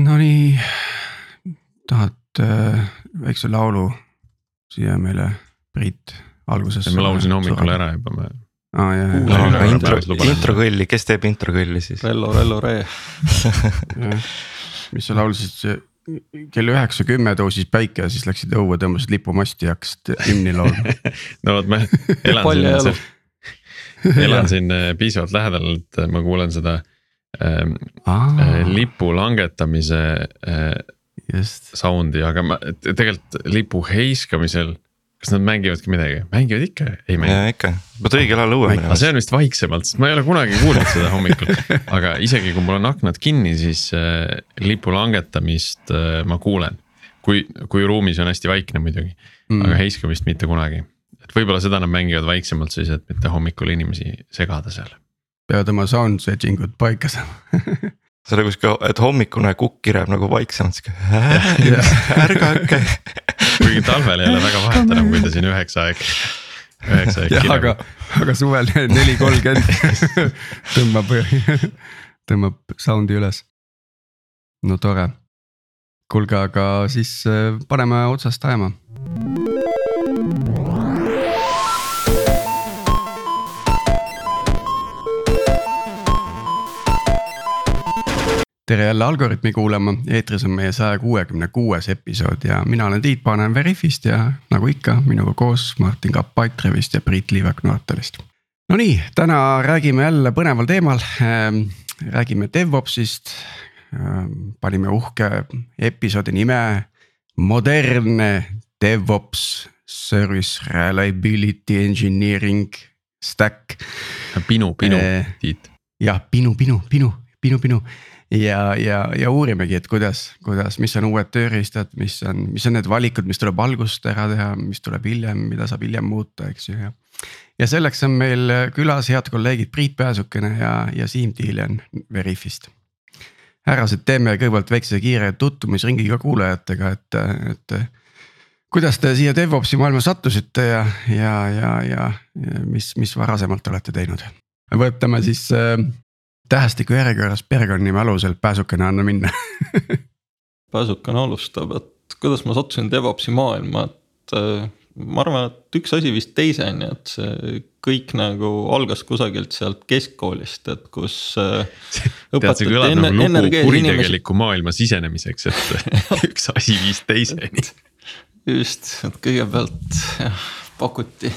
Nonii, tahad äh, väikse laulu siia meile Priit alguses? ma laulsin hommikul ära juba, ma üle. jah, intro intro kõlli, kes teeb intro kõlli siis? Rello, Rello Re. jah. mis sa laulsid, kell üheksa kümme tõusis päike ja siis läksid õue, tõmbasid lipumasti ja hakkasid hümni laulma. no vot, ma elan siin, elan siin äh, piisavalt lähedal, et ma kuulen seda äh, lipu langetamise äh, just, sound'i, aga ma tegelikult lipu heiskamisel. kas nad mängivadki midagi, mängivad ikka, ei mängi. ja ikka, pead õigel ajal õue aga minema see. on vist vaiksemalt, sest ma ei ole kunagi kuulnud seda hommikul, aga isegi kui mul on aknad kinni, siis äh, lipu langetamist äh, ma kuulen. kui, kui ruumis on hästi vaikne muidugi, Mm. aga heiskamist mitte kunagi. et võib-olla seda nad mängivad vaiksemalt siis, et mitte hommikul inimesi segada seal. Peavad oma sound setting ud paika saama. see on nagu sihuke, et hommikune kukk kireb nagu vaiksemalt sihuke, ärgake. kuigi talvel ei ole väga vahet enam, kui ta siin üheksa aeg, üheksa aeg jah, aga kirjab., aga suvel neli kolmkümmend tõmbab, tõmbab sound'i üles. no tore. kuulge, aga siis äh, paneme otsast ajama. Tere jälle Algorütmi kuulama, eetris on meie saja kuuekümne kuues episood ja mina olen Tiit Paananen Veriffist ja nagu ikka minuga koos Martin Kapp Pipedrive'ist ja Priit Liivak Nortalist. Nonii, täna räägime jälle põneval teemal, räägime DevOpsist. panime uhke episoodi nime modernne DevOps Service Reliability Engineering Stack pinu, pinu Eh,, Tiit. jah, pinu, pinu, pinu, pinu, pinu ja, ja, ja uurimegi, et kuidas, kuidas, mis on uued tööriistad, mis on, mis on need valikud, mis tuleb algust ära teha, mis tuleb hiljem, mida saab hiljem muuta, eks ju ja. ja selleks on meil külas head kolleegid Priit Pääsukene ja, ja Siim Tiiljan Veriffist. härrased, teeme kõigepealt väikse kiire tutvumisringi ka kuulajatega, et, et kuidas te siia DevOpsi maailma sattusite ja, ja, ja, ja ja mis, mis varasemalt olete teinud? võtame siis äh, tähestiku järjekorras perekonnanime alusel, pääsukene anna minna. Pääsukene alustab, et kuidas ma sattusin DevOpsi maailma, et äh, ma arvan, et üks asi vist teiseni, et see kõik nagu algas kusagilt sealt keskkoolist, et kus äh. tead, see kõlab nagu lugu kuritegeliku maailma sisenemiseks, et üks asi viis teiseni. just, et kõigepealt jah, pakuti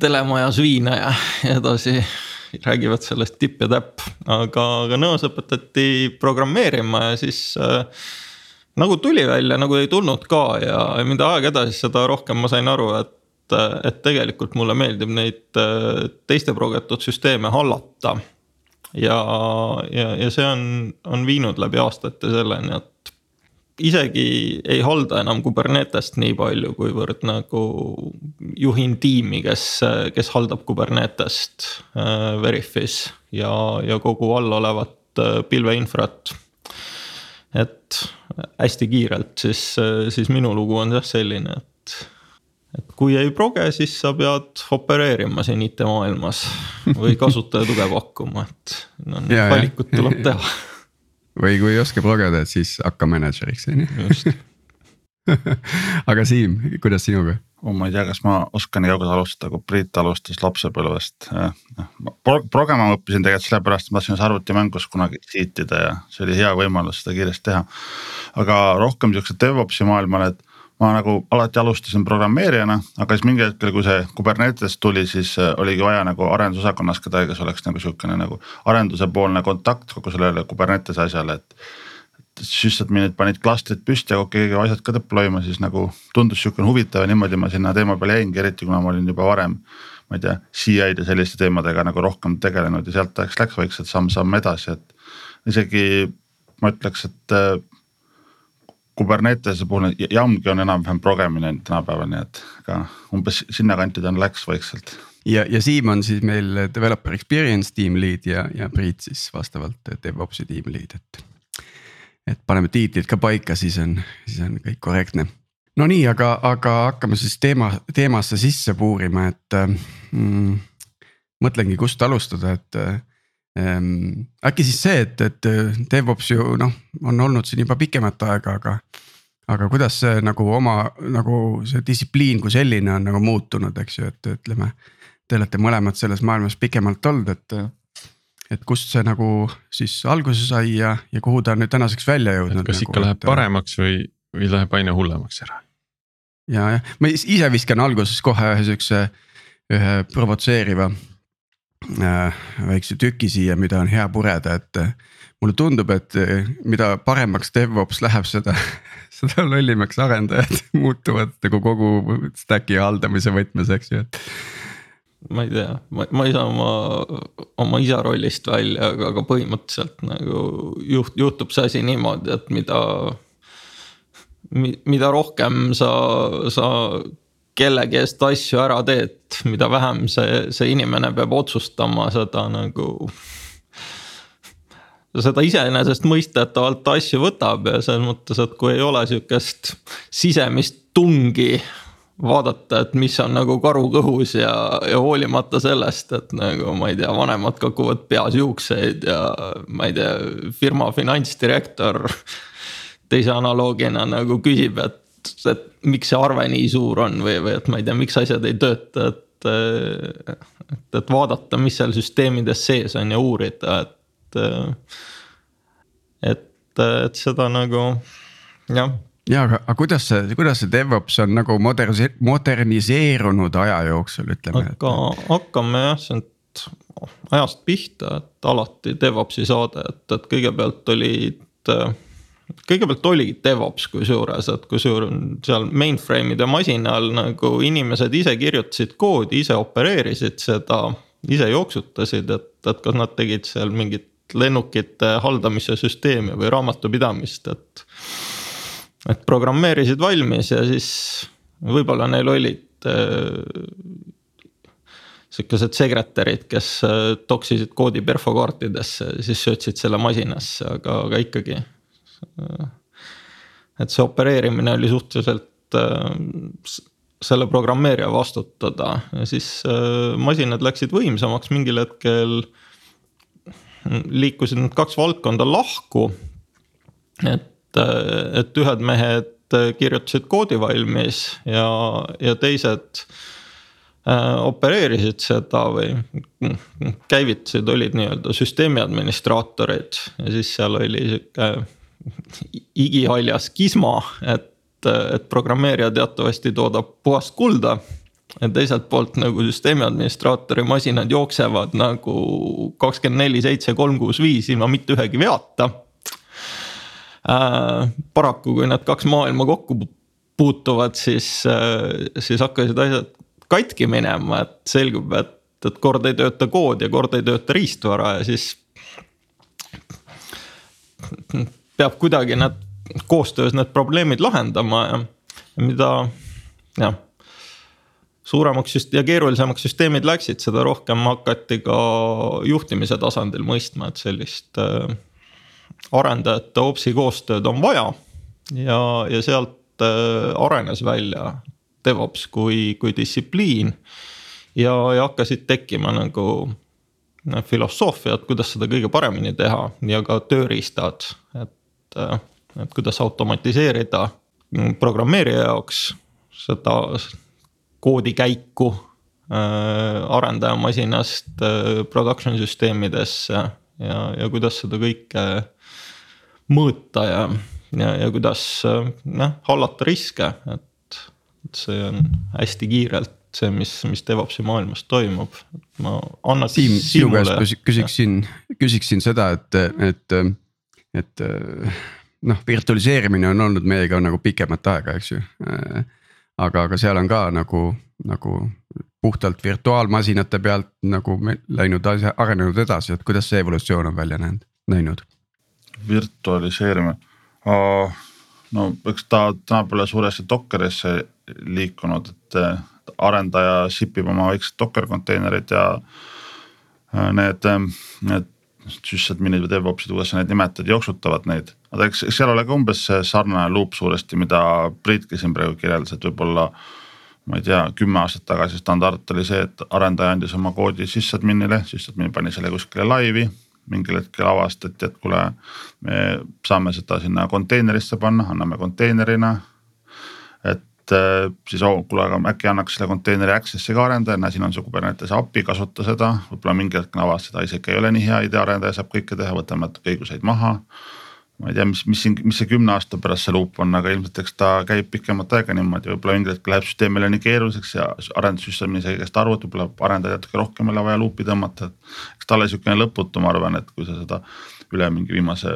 telemajas viina ja edasi räägivad sellest tipp ja täpp, aga, aga nõos õpetati programmeerima ja siis äh, nagu tuli välja, nagu ei tulnud ka ja mida aeg edasi, seda rohkem ma sain aru, et, et tegelikult mulle meeldib neid äh, teiste progetud süsteeme hallata. ja, ja, ja see on, on viinud läbi aastate selleni, et isegi ei halda enam Kubernetest nii palju, kuivõrd nagu juhin tiimi, kes, kes haldab Kubernetest äh, Veriffis ja, ja kogu all olevat äh, pilveinfrat. et hästi kiirelt, siis, siis minu lugu on jah selline, et, et kui ei proge, siis sa pead opereerima siin IT-maailmas või kasutaja tuge pakkuma, et no, ja. valikut tuleb teha, või kui ei oska progeda, et siis hakka mänedžeriks on ju. just aga Siim, kuidas sinuga? oh,. ma ei tea, kas ma oskan nii kaugele alustada, kui Priit alustas lapsepõlvest. Progema ma õppisin tegelikult sellepärast, et ma tahtsin arvutimängus kunagi cheat ida ja see oli hea võimalus seda kiiresti teha. aga rohkem siukse DevOpsi maailmale, et ma nagu alati alustasin programmeerijana, aga siis mingi hetkel, kui see Kubernetes tuli, siis äh, oligi vaja nagu arendusosakonnas kedagi, kes oleks nagu sihukene nagu arenduse poolne kontakt kogu sellele Kubernetese asjale, et süstadminid panid klastrid püsti ja keegi asjad ka deploy ma, siis nagu tundus sihukene huvitav ja niimoodi ma sinna teema peale jäingi, eriti kuna ma olin juba varem. ma ei tea, CI-d ja selliste teemadega nagu rohkem tegelenud ja sealt läks, läks vaikselt samm-samm edasi, et isegi ma ütleks, et äh, Kubernetese puhul jamgi on enam-vähem progemine tänapäeval, nii et ka umbes sinnakanti ta läks vaikselt ja, ja Siim on siis meil developer experience team lead ja, ja Priit siis vastavalt DevOpsi team lead, et. et paneme tiitlid ka paika, siis on, siis on kõik korrektne. no nii, aga, aga hakkame siis teema, teemasse sisse puurima, et mm, mõtlengi, kust alustada, et äkki siis see, et, et DevOps ju noh, on olnud siin juba pikemat aega, aga. aga kuidas see nagu oma nagu see distsipliin kui selline on nagu muutunud, eks ju, et ütleme. Te olete mõlemad selles maailmas pikemalt olnud, et. et kust see nagu siis alguse sai ja, ja kuhu ta on nüüd tänaseks välja jõudnud. kas nagu, ikka läheb et, paremaks või, või läheb aina hullemaks ära? ja, jah, ma ise viskan alguses kohe ühe siukse, ühe provotseeriva äh, väikse tüki siia, mida on hea pureda, et äh, mulle tundub, et äh, mida paremaks DevOps läheb, seda, seda lollimaks arendajad muutuvad nagu kogu stack'i haldamise võtmes, eks ju, et ma ei tea, ma, ma ei saa oma, oma isa rollist välja, aga, aga põhimõtteliselt nagu juht, juhtub see asi niimoodi, et mida. mida rohkem sa, sa kellegi eest asju ära teed, mida vähem see, see inimene peab otsustama seda nagu. seda iseenesestmõistetavalt asju võtab ja selles mõttes, et kui ei ole sihukest sisemist tungi vaadata, et mis on nagu karu kõhus ja, ja hoolimata sellest, et nagu ma ei tea, vanemad kakuvad peas juukseid ja ma ei tea, firma finantsdirektor. teise analoogina nagu küsib, et et miks see arve nii suur on või, või et ma ei tea, miks asjad ei tööta, et. et, et vaadata, mis seal süsteemides sees on ja uurida, et. et, et seda nagu jah ja aga, aga kuidas see, kuidas see DevOps on nagu moderni-, moderniseerunud aja jooksul, ütleme. aga et... hakkame jah, sealt ajast pihta, et alati DevOpsi saade, et, et kõigepealt olid kõigepealt oligi DevOps kusjuures, et kusjuures seal mainframe'ide masinal nagu inimesed ise kirjutasid koodi, ise opereerisid seda. ise jooksutasid, et, et kas nad tegid seal mingit lennukite haldamise süsteemi või raamatupidamist, et. et programmeerisid valmis ja siis võib-olla neil olid äh, sihukesed sekretärid, kes äh, toksisid koodi perfokaartidesse, siis söötsid selle masinasse, aga, aga ikkagi et see opereerimine oli suhteliselt äh, selle programmeerija vastutada. Ja siis äh, masinad läksid võimsamaks, mingil hetkel liikusid need kaks valdkonda lahku. et, äh, et ühed mehed kirjutasid koodi valmis ja, ja teised opereerisid seda või käivitasid, olid nii-öelda süsteemi administraatorid. Ja siis seal oli sihuke igihaljas kisma, et, et programmeerija teatavasti toodab puhast kulda. teiselt poolt nagu süsteemi administraatori masinad jooksevad nagu kakskümmend neli, seitse, kolm, kuus, viis ilma mitte ühegi veata äh,. paraku, kui need kaks maailma kokku puutuvad, siis äh,, siis hakkasid asjad katki minema, et selgub, et, et kord ei tööta kood ja kord ei tööta riistvara ja siis peab kuidagi need koostöös need probleemid lahendama ja mida jah. suuremaks ja keerulisemaks süsteemid läksid, seda rohkem hakati ka juhtimise tasandil mõistma, et sellist äh, arendajate OPS-i koostööd on vaja. ja, ja sealt äh, arenes välja DevOps kui, kui distsipliin ja, ja hakkasid tekkima nagu filosoofiad, kuidas seda kõige paremini teha ja ka tööriistad, et et, et kuidas automatiseerida programmeerija jaoks seda koodi käiku äh, arendajamasinast äh, production süsteemidesse ja, ja kuidas seda kõike mõõta ja, ja, ja kuidas noh hallata riske, et, et see on hästi kiirelt see, mis, mis DevOpsi maailmas toimub, ma annan. Siim, sinu käest küsiksin, küsiksin seda, et, et et äh, noh, virtualiseerimine on olnud meiega nagu pikemat aega, eks ju. Äh, aga, aga seal on ka nagu, nagu puhtalt virtuaalmasinate pealt nagu läinud asja, arenenud edasi, et kuidas see evolutsioon on välja näinud, näinud? virtualiseerimine oh,, no eks ta tänapäeval suuresti Dockerisse liikunud, et arendaja ship ib oma väiksed Docker konteinerid ja need, need sysadminid või DevOpsid, kuidas sa neid nimetad, jooksutavad neid. aga eks, eks seal ole ka umbes sarnane loop suuresti, mida Priitki siin praegu kirjeldas, et võib-olla ma ei tea, kümme aastat tagasi standard oli see, et arendaja andis oma koodi sysadminile, sysadmin pani selle kuskile laivi. mingil hetkel avastati, et kuule, me saame seda sinna konteinerisse panna, anname konteinerina. Äh, siis oh, kuule, aga äkki annaks selle konteineri access'i ka arendajana, siin on see Kubernetes API, kasuta seda, võib-olla mingil hetkel avastada, isegi ei ole nii hea idee, arendaja saab kõike teha, võtame natuke õiguseid maha ma ei tea, mis, mis siin, mis see kümne aasta pärast see luup on, aga ilmselt eks ta käib pikemat aega niimoodi, võib-olla mingil hetkel läheb süsteemile nii keeruliseks ja arendussüsteem ei saa kõigest aru, et võib-olla arendajal natuke rohkem ole vaja luupi tõmmata, et. eks ta ole sihukene lõputu, ma arvan, et kui sa seda üle mingi viimase,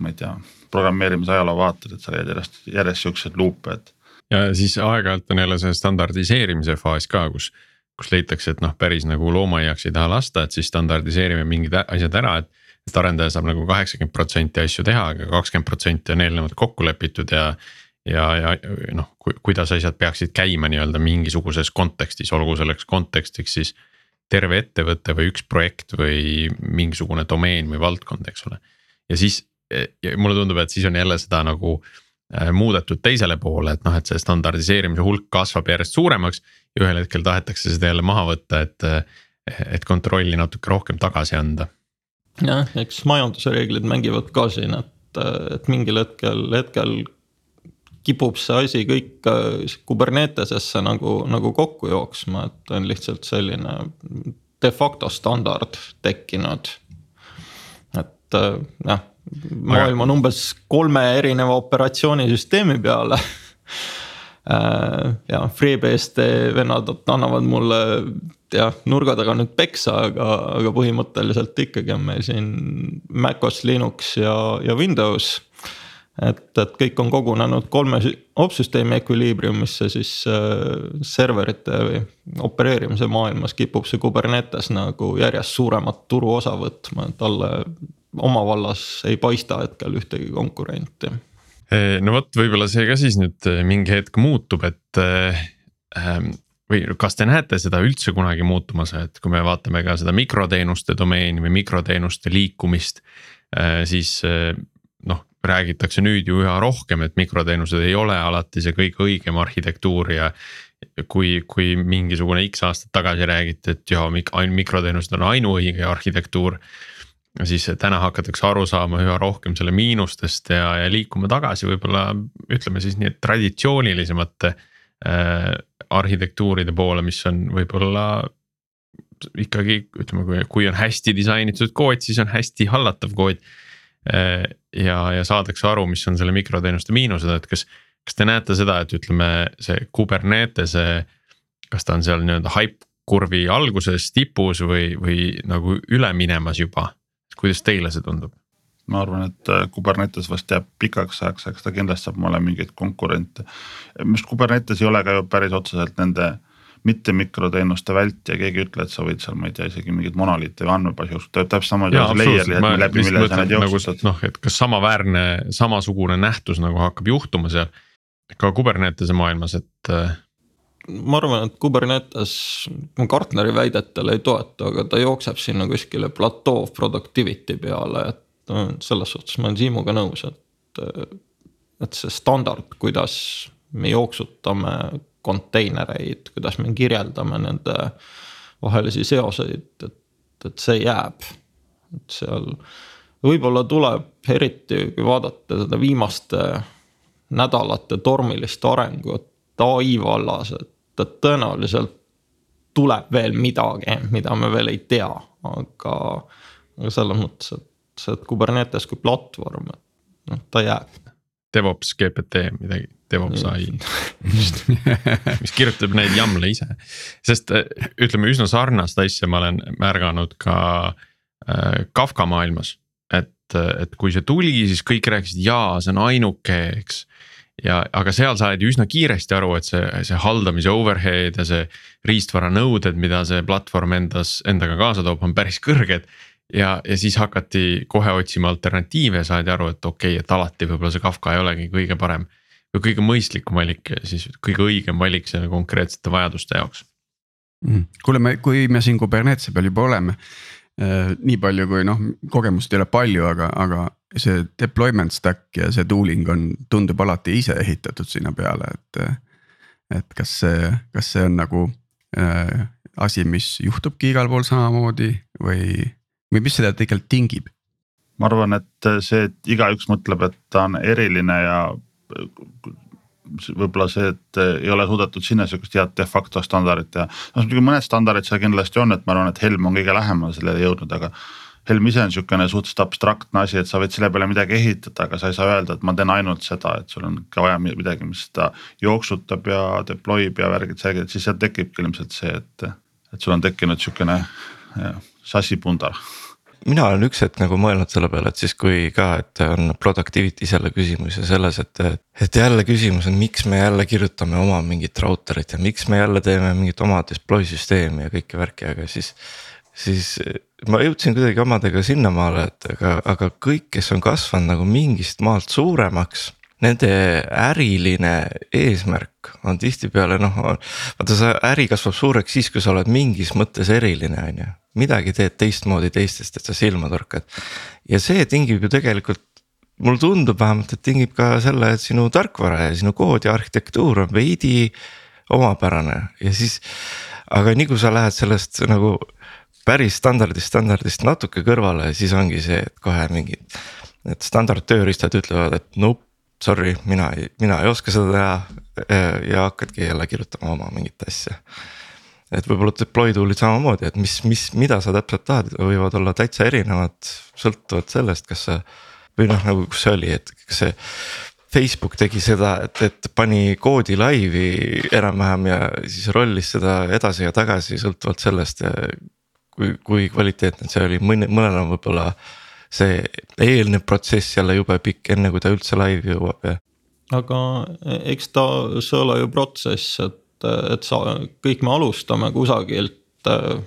ma ei tea, programmeerimise ajaloo vaatad, et sa leiad järjest, järjest siukseid luupe, et. Ja siis aeg-ajalt on jälle see standardiseerimise faas ka, kus kus leitakse, et noh, päris nagu loomaaiaks ei taha lasta, et siis standardiseerime mingid asjad ära, et et arendaja saab nagu kaheksakümmend protsenti asju teha, aga kakskümmend protsenti on eelnevalt kokku lepitud ja. ja, ja noh, kuidas asjad peaksid käima nii-öelda mingisuguses kontekstis, olgu selleks kontekstiks siis. terve ettevõte või üks projekt või mingisugune domeen või valdkond, eks ole. ja siis ja mulle tundub, et siis on jälle seda nagu äh, muudetud teisele poole, et noh, et see standardiseerimise hulk kasvab järjest suuremaks. ja ühel hetkel tahetakse seda jälle maha võtta, et, et kontrolli natuke rohkem tagasi anda jah, eks majanduse reeglid mängivad ka siin, et, et mingil hetkel, hetkel kipub see asi kõik äh, Kubernetesesse nagu, nagu kokku jooksma, et on lihtsalt selline de facto standard tekkinud. et äh, jah, maailm on umbes kolme erineva operatsioonisüsteemi peale Äh, ja FreeBSD vennad annavad mulle jah, nurga taga nüüd peksa, aga, aga põhimõtteliselt ikkagi on meil siin MacOS, Linux ja, ja Windows. et, et kõik on kogunenud kolme opsüsteemi Equilibriumisse siis äh, serverite või opereerimise maailmas kipub see Kubernetes nagu järjest suuremat turuosa võtma, et talle oma vallas ei paista hetkel ühtegi konkurenti. Eh, no vot, võib-olla see ka siis nüüd eh, mingi hetk muutub, et eh, ähm, või kas te näete seda üldse kunagi muutumas, et kui me vaatame ka seda mikroteenuste domeeni või mikroteenuste liikumist, siis noh, räägitakse nüüd ju üha rohkem, et mikroteenused ei ole alati see kõige õigem arhitektuur ja kui, kui mingisugune X aastat tagasi räägiti, et jah, mikroteenused on ainuõige arhitektuur siis täna hakatakse aru saama üha rohkem selle miinustest ja, ja liikuma tagasi võib-olla ütleme siis nii, et traditsioonilisemate äh, arhitektuuride poole, mis on võib-olla ikkagi ütleme, kui, kui on hästi disainitud kood, siis on hästi hallatav kood äh,. ja, ja saadakse aru, mis on selle mikroteenuste miinused, et kas, kas te näete seda, et ütleme, see Kubernetese, kas ta on seal nii-öelda hype kurvi alguses, tipus või, või nagu üle minemas juba kuidas teile see tundub? ma arvan, et äh, Kubernetes vast jääb pikaks ajaks, eks ta kindlasti saab olema mingeid konkurente. arust Kubernetes ei ole ka ju päris otseselt nende mitte mikroteenuste vältija, keegi ei ütle, et sa võid seal, ma ei tea, isegi mingeid monoliite või andmebaasi kasutada, täpselt samamoodi on see layer'id, läbi mille sa nagu jooksutad. noh, et kas samaväärne, samasugune nähtus nagu hakkab juhtuma seal ka Kubernetese maailmas, et äh, ma arvan, et Kubernetes, Gartneri väidetel ei toeta, aga ta jookseb sinna kuskile platoo productivity peale, et selles suhtes ma olen Siimuga nõus, et. et see standard, kuidas me jooksutame konteinereid, kuidas me kirjeldame nende vahelisi seoseid, et, et see jääb. et seal võib-olla tuleb eriti, kui vaadata seda viimaste nädalate tormilist arengut ai vallas, et et tõenäoliselt tuleb veel midagi, mida me veel ei tea, aga, aga selles mõttes, et see, et Kubernetes kui platvorm, et noh, ta jääb. DevOps GPT midagi, DevOps ai mis kirjutab neid jamle ise, sest äh, ütleme üsna sarnast asja ma olen märganud ka äh, Kafka maailmas. et, et kui see tuli, siis kõik rääkisid, jaa, see on ainuke, eks ja, aga seal saadi üsna kiiresti aru, et see, see haldamise overhead ja see riistvara nõuded, mida see platvorm endas, endaga kaasa toob, on päris kõrged. ja, ja siis hakati kohe otsima alternatiive ja saadi aru, et okei okay,, et alati võib-olla see Kafka ei olegi kõige parem. või kõige mõistlikum valik, siis kõige õigem valik selle konkreetsete vajaduste jaoks mm.. kuule, me, kui me siin Kubernetese peal juba oleme. Nii palju, kui noh, kogemust ei ole palju, aga, aga see deployment stack ja see tooling on, tundub alati ise ehitatud sinna peale, et. et kas see, kas see on nagu äh, asi, mis juhtubki igal pool samamoodi või, või mis seda tegelikult tingib? ma arvan, et see, et igaüks mõtleb, et ta on eriline ja võib-olla see, et ei ole suudetud sinna sihukest head de facto standardit teha. noh muidugi mõned standardid seal kindlasti on, et ma arvan, et Helm on kõige lähemale sellele jõudnud, aga Helm ise on sihukene suhteliselt abstraktne asi, et sa võid selle peale midagi ehitada, aga sa ei saa öelda, et ma teen ainult seda, et sul on ka vaja midagi, mis seda jooksutab ja deploy ib ja värgid, särgid, siis sealt tekibki ilmselt see, et, et sul on tekkinud sihukene sassipundar mina olen üks hetk nagu mõelnud selle peale, et siis kui ka, et on productivity selle küsimus ja selles, et. et jälle küsimus on, miks me jälle kirjutame oma mingit router'it ja miks me jälle teeme mingit oma deploy süsteemi ja kõike värki, aga siis. siis ma jõudsin kuidagi omadega sinnamaale, et aga, aga kõik, kes on kasvanud nagu mingist maalt suuremaks nende äriline eesmärk on tihtipeale noh, vaata see äri kasvab suureks siis, kui sa oled mingis mõttes eriline, on ju. midagi teed teistmoodi teistest, et sa silma torkad. ja see tingib ju tegelikult, mulle tundub vähemalt, et tingib ka selle, et sinu tarkvara ja sinu kood ja arhitektuur on veidi omapärane ja siis. aga nii kui sa lähed sellest nagu päris standardist, standardist natuke kõrvale, siis ongi see, et kohe mingid. Need standardtööriistad ütlevad, et nope sorry, mina ei, mina ei oska seda teha ja hakkadki jälle kirjutama oma mingit asja. et võib-olla deploy tool'id samamoodi, et mis, mis, mida sa täpselt tahad, võivad olla täitsa erinevad, sõltuvalt sellest, kas sa. või noh, nagu kus see oli, et kas see Facebook tegi seda, et, et pani koodi laivi enam-vähem ja siis rollis seda edasi ja tagasi sõltuvalt sellest. kui, kui kvaliteetne see oli, mõne, mõnel on võib-olla see eelnev protsess jälle jube pikk, enne kui ta üldse laivi jõuab ja. aga eks ta, see ole ju protsess, et, et sa, kõik me alustame kusagilt äh,.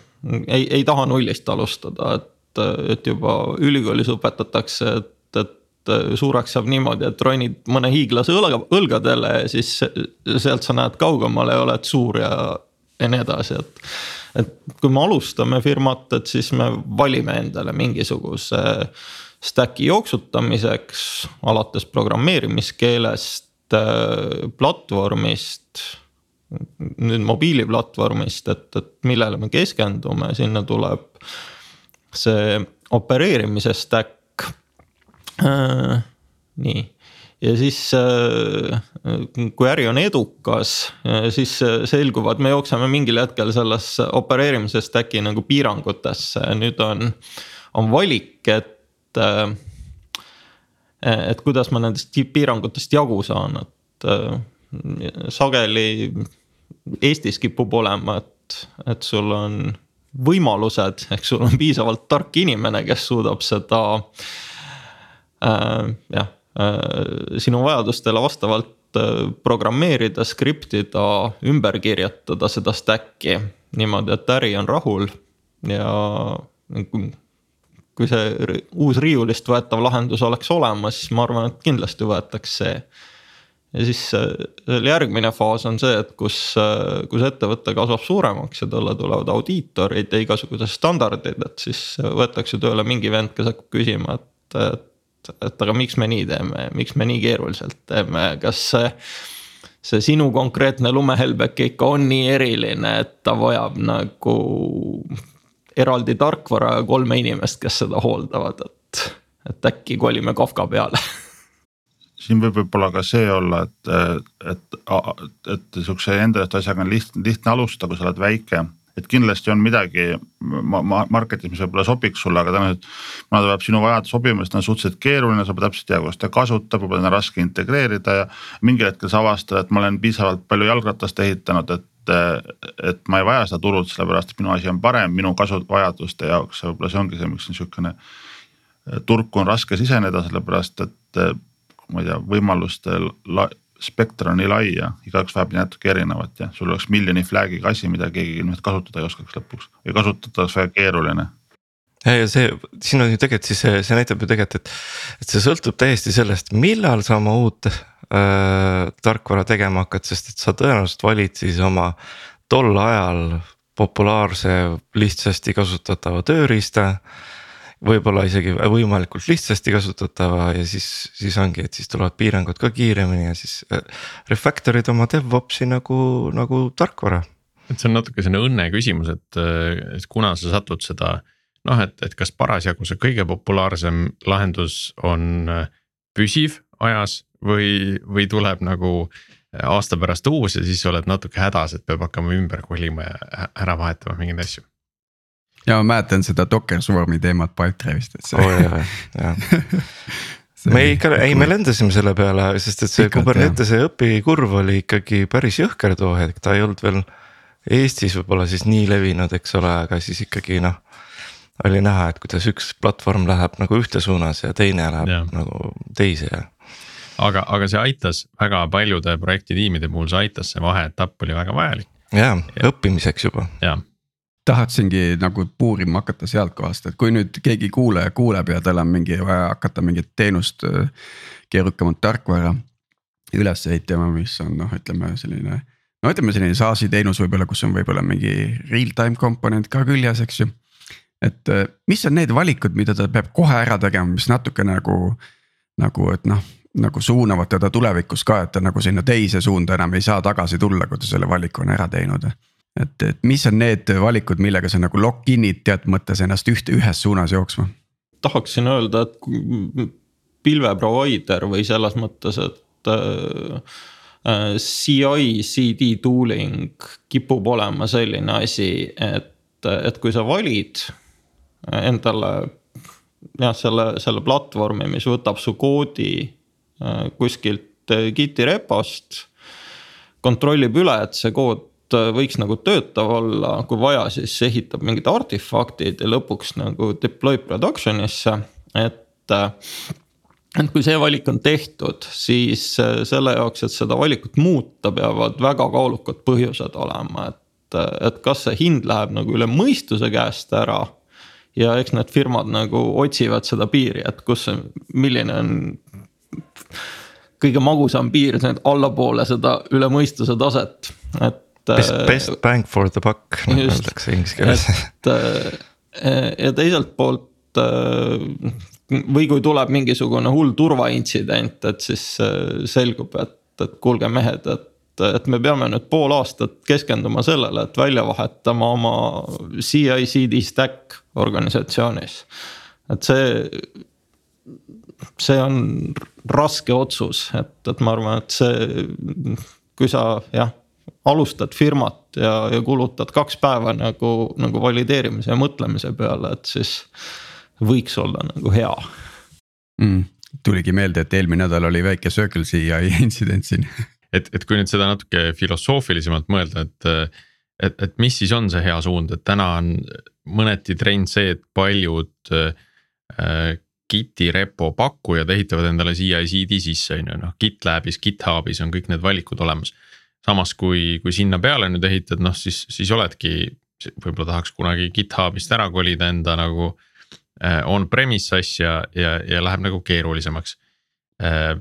ei, ei taha nullist alustada, et, et juba ülikoolis õpetatakse, et, et suureks saab niimoodi, et ronid mõne hiiglase õlga, õlgadele ja siis sealt sa näed kaugemale ja oled suur ja, ja nii edasi, et et kui me alustame firmat, et siis me valime endale mingisuguse stack'i jooksutamiseks alates programmeerimiskeelest, platvormist. nüüd mobiiliplatvormist, et, et millele me keskendume, sinna tuleb see opereerimise stack. nii ja siis äh, kui äri on edukas, äh, siis äh, selguvad, me jookseme mingil hetkel sellesse opereerimise stack'i nagu piirangutesse, nüüd on, on valik, et. et kuidas ma nendest piirangutest jagu saan, et sageli Eestis kipub olema, et, et sul on võimalused, ehk sul on piisavalt tark inimene, kes suudab seda äh, jah sinu vajadustele vastavalt äh, programmeerida, skriptida, ümber kirjutada seda stack'i niimoodi, et äri on rahul ja kui see uus riiulist võetav lahendus oleks olemas, siis ma arvan, et kindlasti võetaks see. ja siis äh, järgmine faas on see, et kus, kus ettevõte kasvab suuremaks ja talle tulevad audiitorid ja igasugused standardid, et siis võetakse tööle mingi vend, kes hakkab küsima, et, et et aga miks me nii teeme, miks me nii keeruliselt teeme, kas see. see sinu konkreetne lumehelbek ikka on nii eriline, et ta vajab nagu eraldi tarkvara ja kolme inimest, kes seda hooldavad, et, et äkki kolime Kafka peale siin võib võib-olla ka see olla, et, et, et sihukese enda asjaga on lihtne, lihtne alustada, kui sa oled väike et kindlasti on midagi ma, ma market'is, mis võib-olla sobiks sulle, aga tõenäoliselt. kuna ta peab sinu vajadus sobima, siis ta on suhteliselt keeruline, sa pead täpselt teadma, kuidas ta kasutab, võib-olla on raske integreerida ja. mingil hetkel sa avastad, et ma olen piisavalt palju jalgratast ehitanud, et et ma ei vaja seda turult, sellepärast et minu asi on parem minu kasuvajaduste jaoks ja võib-olla see ongi see, miks on sihukene. turgu on raske siseneda, sellepärast et ma ei tea, võimaluste spekter on nii lai ja igaüks vajab natuke erinevat ja sul oleks miljoni flag'iga asi, mida keegi ilmselt kasutada ei oskaks lõpuks või kasutada oleks väga keeruline ja, ja see, siin on ju tegelikult siis see, see näitab ju tegelikult, et, et see sõltub täiesti sellest, millal sa oma uut äh, tarkvara tegema hakkad, sest et sa tõenäoliselt valid siis oma tol ajal populaarse lihtsasti kasutatava tööriista. Võib-olla isegi võimalikult lihtsasti kasutatava ja siis, siis ongi, et siis tulevad piirangud ka kiiremini ja siis äh, refactor'id oma DevOps'i nagu, nagu tarkvara. et see on natuke selline õnne küsimus, et, et kuna sa satud seda noh, et, et kas parasjagu see kõige populaarsem lahendus on püsiv ajas või, või tuleb nagu aasta pärast uus ja siis oled natuke hädas, et peab hakkama ümber kolima ja ära vahetama mingeid asju ja ma mäletan seda Docker Swarmi teemat Pipedrive'ist, et see oh, jaa, jaa me ikka, ei me lendasime selle peale, sest et see Pikalt, Kubernetese õpikurv oli ikkagi päris jõhker too hetk, ta ei olnud veel Eestis võib-olla siis nii levinud, eks ole, aga siis ikkagi noh. oli näha, et kuidas üks platvorm läheb nagu ühte suunas ja teine läheb ja. nagu teise ja. aga, aga see aitas väga paljude projektitiimide puhul, see aitas, see vaheetapp oli väga vajalik. ja, ja., õppimiseks juba. jah tahtsingi nagu puurima hakata sealt kohast, et kui nüüd keegi kuulaja kuuleb ja tal on mingi vaja hakata mingit teenust, keerukamat tarkvara üles ehitama, mis on noh, ütleme selline. no ütleme selline SaaS-i teenus võib-olla, kus on võib-olla mingi real-time komponent ka küljes, eks ju. et mis on need valikud, mida ta peab kohe ära tegema, mis natuke nagu, nagu, et noh nagu suunavad teda tulevikus ka, et ta nagu sinna teise suunda enam ei saa tagasi tulla, kui ta selle valiku on ära teinud et, et mis on need valikud, millega sa nagu lock-in'id teatud mõttes ennast ühte, ühes suunas jooksma? tahaksin öelda, et pilve provider või selles mõttes, et äh, äh CI, CD tooling kipub olema selline asi, et, et kui sa valid endale jah, selle, selle platvormi, mis võtab su koodi äh, kuskilt Giti repost. kontrollib üle, et see kood Äh, võiks nagu töötav olla, kui vaja, siis ehitab mingid artefaktid ja lõpuks nagu deploy production'isse, et. Äh, et kui see valik on tehtud, siis äh, selle jaoks, et seda valikut muuta, peavad väga kaalukad põhjused olema, et, et kas see hind läheb nagu üle mõistuse käest ära ja eks need firmad nagu otsivad seda piiri, et kus see, milline on kõige magusam piir allapoole seda üle mõistuse taset, et Best, äh, best bang for the buck nagu öeldakse inglise keeles. et äh, ja teiselt poolt äh, või kui tuleb mingisugune hull turvaintsident, et siis selgub, et, et kuulge mehed, et et me peame nüüd pool aastat keskenduma sellele, et välja vahetama oma CI-CD stack organisatsioonis. et see, see on raske otsus, et, et ma arvan, et see, kui sa jah alustad firmat ja, ja kulutad kaks päeva nagu, nagu valideerimise ja mõtlemise peale, et siis võiks olla nagu hea mm,. tuligi meelde, et eelmine nädal oli väike Circle CI intsident siin. et, et kui nüüd seda natuke filosoofilisemalt mõelda, et, et, et mis siis on see hea suund, et täna on mõneti trend see, et paljud äh, Giti repo pakkujad ehitavad endale CI-CD sisse, on ju, noh GitLabis, GitHubis on kõik need valikud olemas samas kui, kui sinna peale nüüd ehitad, noh siis, siis oledki, võib-olla tahaks kunagi GitHubist ära kolida enda nagu äh, on-premise asja ja, ja läheb nagu keerulisemaks äh,.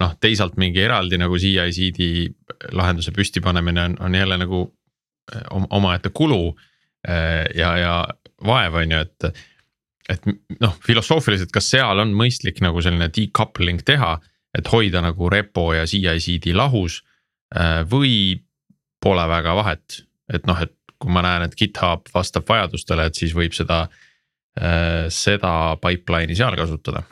noh, teisalt mingi eraldi nagu CI-CD lahenduse püstipanemine on, on jälle nagu äh, omaette kulu ja, ja vaev, on ju, et. et noh, filosoofiliselt, kas seal on mõistlik nagu selline decoupling teha, et hoida nagu repo ja CI-CD lahus või pole väga vahet, et noh, et kui ma näen, et GitHub vastab vajadustele, et siis võib seda, äh, seda pipeline'i seal kasutada.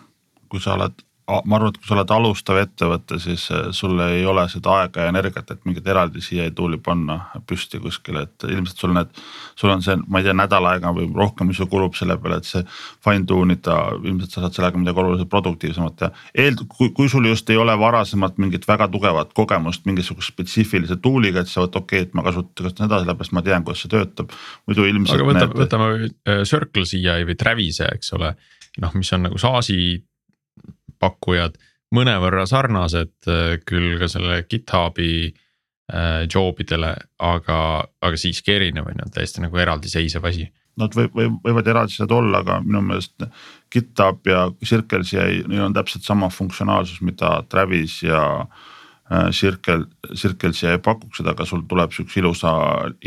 kui sa oled ma arvan, et kui sa oled alustav ettevõte, siis äh, sul ei ole seda aega ja energiat, et mingit eraldi siia tool'i panna püsti kuskile, et ilmselt sul need. sul on see, ma ei tea, nädal aega või rohkem, mis sul kulub selle peale, et see fine tune ida, ilmselt sa saad sellega midagi oluliselt produktiivsemat teha. eel-, kui, kui sul just ei ole varasemalt mingit väga tugevat kogemust mingisuguse spetsiifilise tool'iga, et sa võid okei okay,, et ma kasutan seda sellepärast ma tean, kuidas see töötab. muidu ilmselt. aga võtame, võtame äh, Circle CI või Travis'e, eks ole, noh, mis on nagu SaaS-i pakkujad mõnevõrra sarnased äh, küll ka selle GitHubi äh, job idele, aga, aga siiski erinev on ju, täiesti nagu eraldiseisev asi. Nad võib, võib, võivad eraldised olla, aga minu meelest GitHub ja Circle CI, neil on täpselt sama funktsionaalsus, mida Travis ja Circle, Circle CI pakuks seda, aga sul tuleb siukse ilusa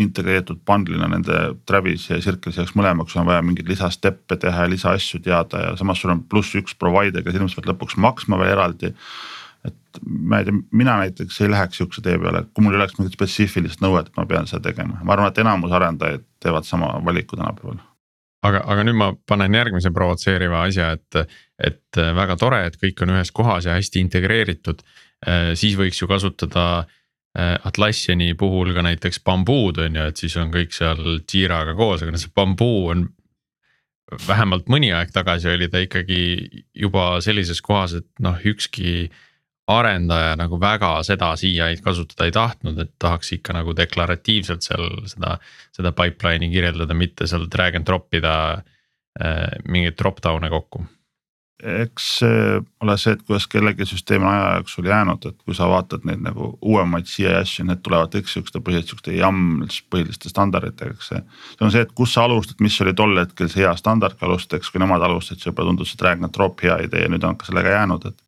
integreeritud bundle'ina nende Travis ja Circle CI-ks mõlemaks on vaja mingeid lisasteppe teha ja lisaasju teada ja samas sul on pluss üks provider, kes ilmselt peab lõpuks maksma veel eraldi et ma ei tea, mina näiteks ei läheks sihukese tee peale, kui mul ei oleks mingit spetsiifilist nõuet, et ma pean seda tegema, ma arvan, et enamus arendajaid teevad sama valiku tänapäeval. aga, aga nüüd ma panen järgmise provotseeriva asja, et, et väga tore, et kõik on ühes kohas ja hästi integreeritud. Siis võiks ju kasutada äh, Atlassiani puhul ka näiteks bambuud on ju, et siis on kõik seal Jiraga koos, aga see bambuu on vähemalt mõni aeg tagasi oli ta ikkagi juba sellises kohas, et noh, ükski arendaja nagu väga seda CI-d kasutada ei tahtnud, et tahaks ikka nagu deklaratiivselt seal seda, seda pipeline'i kirjeldada, mitte seal drag and drop ida äh, mingeid drop down'e kokku. Eks see ole see, et kuidas kellegi süsteem on aja jooksul jäänud, et kui sa vaatad neid nagu uuemaid CI asju, need tulevad kõik siukeste põhiliselt siukeste YAML põhiliste standarditega, eks see. see on see, et kus sa alustad, mis oli tol hetkel see hea standardga alustada, eks kui nemad alustasid, siis võib-olla tundus see drag and drop hea idee ja nüüd on ka sellega jäänud, et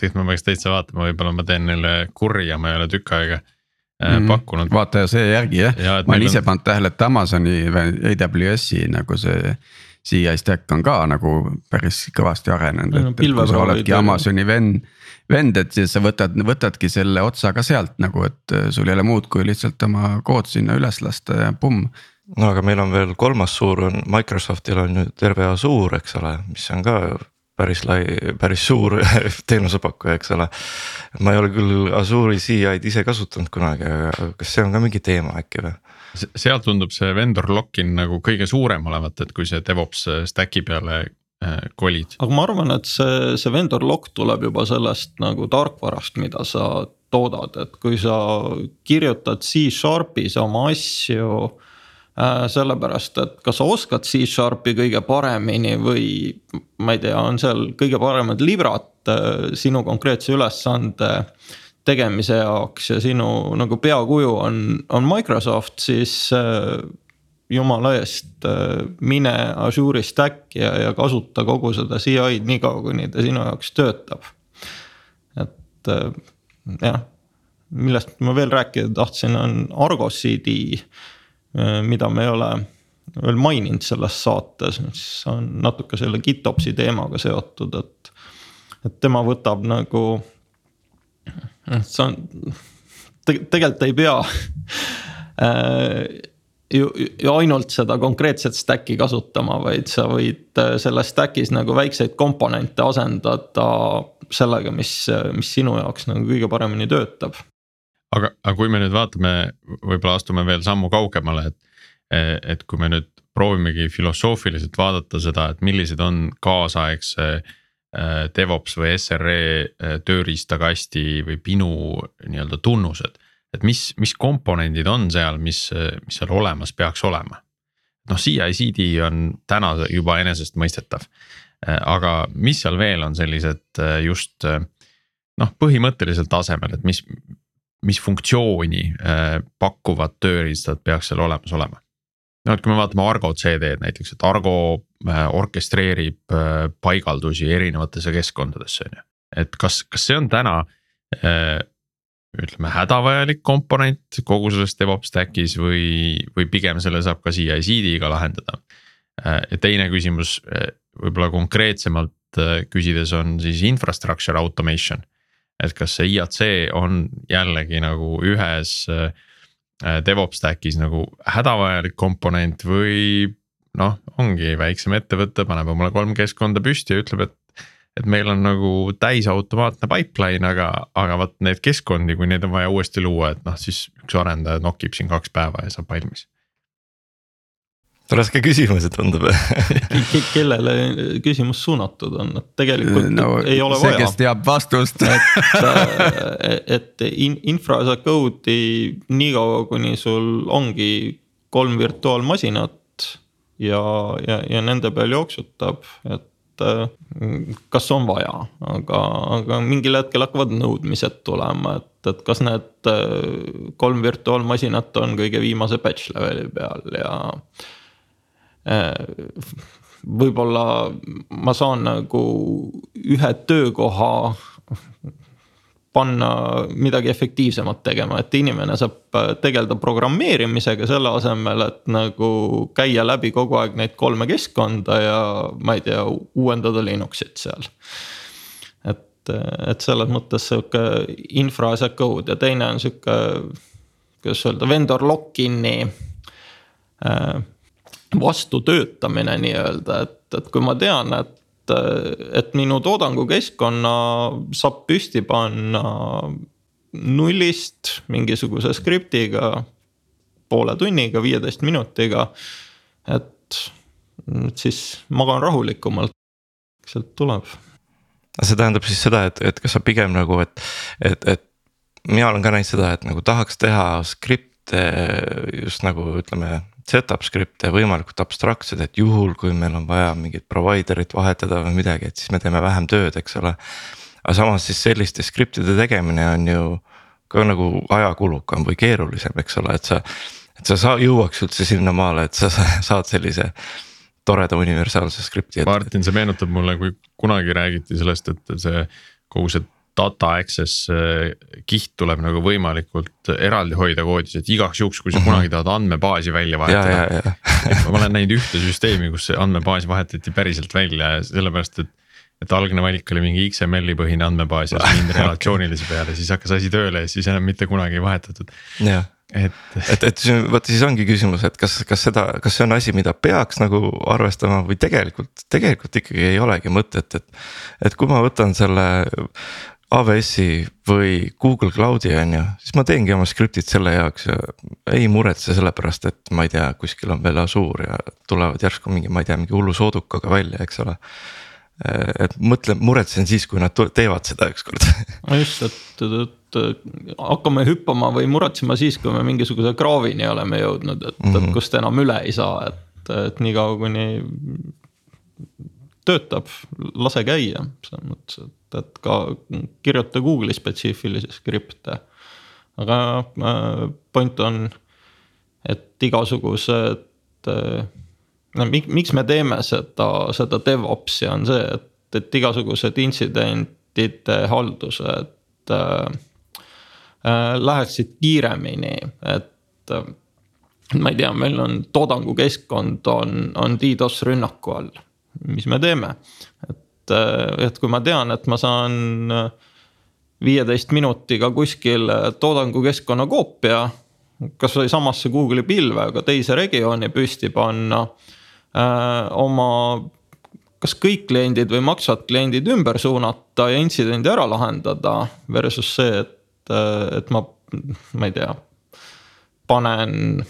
tegelikult ma peaks täitsa vaatama, võib-olla ma teen neile kurja, ma ei ole tükk aega mm -hmm. pakkunud. vaata see järgi jah ja, ma olen ise on... pannud tähele, et Amazoni või AWS-i nagu see. CI stack on ka nagu päris kõvasti arenenud, et, et kui sa oledki Amazoni vend, vend, et siis sa võtad, võtadki selle otsa ka sealt nagu, et sul ei ole muud, kui lihtsalt oma kood sinna üles lasta ja pumm no aga meil on veel kolmas suur on Microsoftil on ju terve Azure, eks ole, mis on ka päris lai, päris suur teenusepakkuja, eks ole. ma ei ole küll Azure'i CI-d ise kasutanud kunagi, aga kas see on ka mingi teema äkki või? Seal tundub see vendor lock-in nagu kõige suurem olevat, et kui see DevOps stack'i peale äh, kolid. aga ma arvan, et see, see vendor lock tuleb juba sellest nagu tarkvarast, mida sa toodad, et kui sa kirjutad C-Sharpis oma asju Äh, sellepärast, et kas sa oskad C-Sharpi kõige paremini või ma ei tea, on seal kõige paremad librad äh, sinu konkreetse ülesande tegemise jaoks ja sinu nagu peakuju on, on Microsoft, siis äh, jumala eest mine Azure'i stack'i ja, ja kasuta kogu seda CI-d niikaua, kuni ta sinu jaoks töötab. et jah, millest ma veel rääkida tahtsin, on Argo CD Äh, mida me ei ole veel maininud selles saates, mis on natuke selle GitOpsi teemaga seotud, et. et tema võtab nagu, see on te, tegelikult ei pea äh, ju, ju ainult seda konkreetset stack'i kasutama, vaid sa võid äh, selles stack'is nagu väikseid komponente asendada sellega, mis, mis sinu jaoks nagu kõige paremini töötab aga, aga kui me nüüd vaatame, võib-olla astume veel sammu kaugemale, et. et kui me nüüd proovimegi filosoofiliselt vaadata seda, et millised on kaasaegse äh, DevOps või SRE äh, tööriistakasti või pinu nii-öelda tunnused. et mis, mis komponendid on seal, mis, mis seal olemas peaks olema. noh, CI-CD on täna juba enesestmõistetav. Äh, aga mis seal veel on sellised just noh, põhimõtteliselt tasemel, et mis, mis funktsiooni äh, pakkuvad tööriistad peaks seal olemas olema. no et kui me vaatame Argo CD-d näiteks, et Argo äh, orkestreerib äh, paigaldusi erinevatesse keskkondadesse on ju. et kas, kas see on täna ütleme hädavajalik komponent kogu selles DevOps stack'is või, või pigem selle saab ka CI-CD-ga lahendada. ja teine küsimus võib-olla konkreetsemalt küsides on siis infrastructure automation et kas see IAC on jällegi nagu ühes äh, DevOps stack'is nagu hädavajalik komponent või noh, ongi väiksem ettevõte, paneb omale kolm keskkonda püsti ja ütleb, et. et meil on nagu täisautomaatne pipeline, aga, aga vot neid keskkondi, kui neid on vaja uuesti luua, et noh, siis üks arendaja nokib siin kaks päeva ja saab valmis raske küsimus, et tundub kellele küsimus suunatud on, et tegelikult no, ei ole see, vaja. kes teab vastust et, et in, infra as a code'i niikaua, kuni sul ongi kolm virtuaalmasinat ja, ja, ja nende peal jooksutab, et kas on vaja, aga, aga mingil hetkel hakkavad nõudmised tulema, et, et kas need kolm virtuaalmasinat on kõige viimase batch leveli peal ja Äh, võib-olla ma saan nagu ühe töökoha panna midagi efektiivsemat tegema, et inimene saab äh, tegeleda programmeerimisega selle asemel, et nagu käia läbi kogu aeg neid kolme keskkonda ja ma ei tea, uuendada Linuxit seal. et, et selles mõttes sihuke infra as a code ja teine on sihuke, kuidas öelda, vendor lock-in'i äh, vastu töötamine nii-öelda, et, et kui ma tean, et et minu toodangukeskkonna saab püsti panna nullist mingisuguse skriptiga. poole tunniga, viieteist minutiga, et, siis magan rahulikumalt, sealt tuleb. see tähendab siis seda, et, et kas sa pigem nagu, et, et, et mina olen ka näinud seda, et nagu tahaks teha skripte just nagu ütleme setup skripte võimalikult abstraktsed, et juhul, kui meil on vaja mingit provider'it vahetada või midagi, et siis me teeme vähem tööd, eks ole. aga samas siis selliste skriptide tegemine on ju ka nagu ajakulukam või keerulisem, eks ole, et sa. et sa saa, jõuaks üldse sinnamaale, et sa saad sellise toreda universaalse skripti. Martin, see meenutab mulle, kui kunagi räägiti sellest, et see kogu see data access äh, kiht tuleb nagu võimalikult eraldi hoida koodis, et igaks juhuks, kui sa -hmm. kunagi tahad andmebaasi välja vahetada. ma olen näinud ühte süsteemi, kus see andmebaas vahetati päriselt välja ja sellepärast, et. et algne valik oli mingi XML-i põhine andmebaas ja siis mindi relatsioonilise peale, siis hakkas asi tööle ja siis enam mitte kunagi ei vahetatud. et, et, et vot siis ongi küsimus, et kas, kas seda, kas see on asi, mida peaks nagu arvestama või tegelikult, tegelikult ikkagi ei olegi mõtet, et. et kui ma võtan selle AWS-i või Google Cloud'i on ju, siis ma teengi oma skriptid selle jaoks ja ei muretse selle pärast, et ma ei tea, kuskil on veel Azure ja tulevad järsku mingi, ma ei tea, mingi hullu soodukaga välja, eks ole. et mõtlen, muretsen siis, kui nad teevad seda ükskord. no just, et, et hakkame hüppama või muretsema siis, kui me mingisuguse kraavini oleme jõudnud, et mm, -hmm. et mhm. kust enam üle ei saa, et, et niikaua kuni töötab, lase käia selles mõttes, et et ka kirjuta Google'i spetsiifilisi skripte. aga äh, point on, et igasugused äh,, no miks me teeme seda, seda DevOpsi on see, et, et igasugused intsidentide haldused äh, äh, läheksid kiiremini, et äh, ma ei tea, meil on toodangukeskkond on, on DDoS rünnaku all, mis me teeme, et äh, et kui ma tean, et ma saan äh, viieteist minutiga kuskil äh, toodangukeskkonna koopia. kasvõi samasse Google'i pilve, aga teise regiooni püsti panna öö, oma kas kõik kliendid või maksvad kliendid ümber suunata ja intsidendi ära lahendada. Versus see, et, et ma, ma ei tea, panen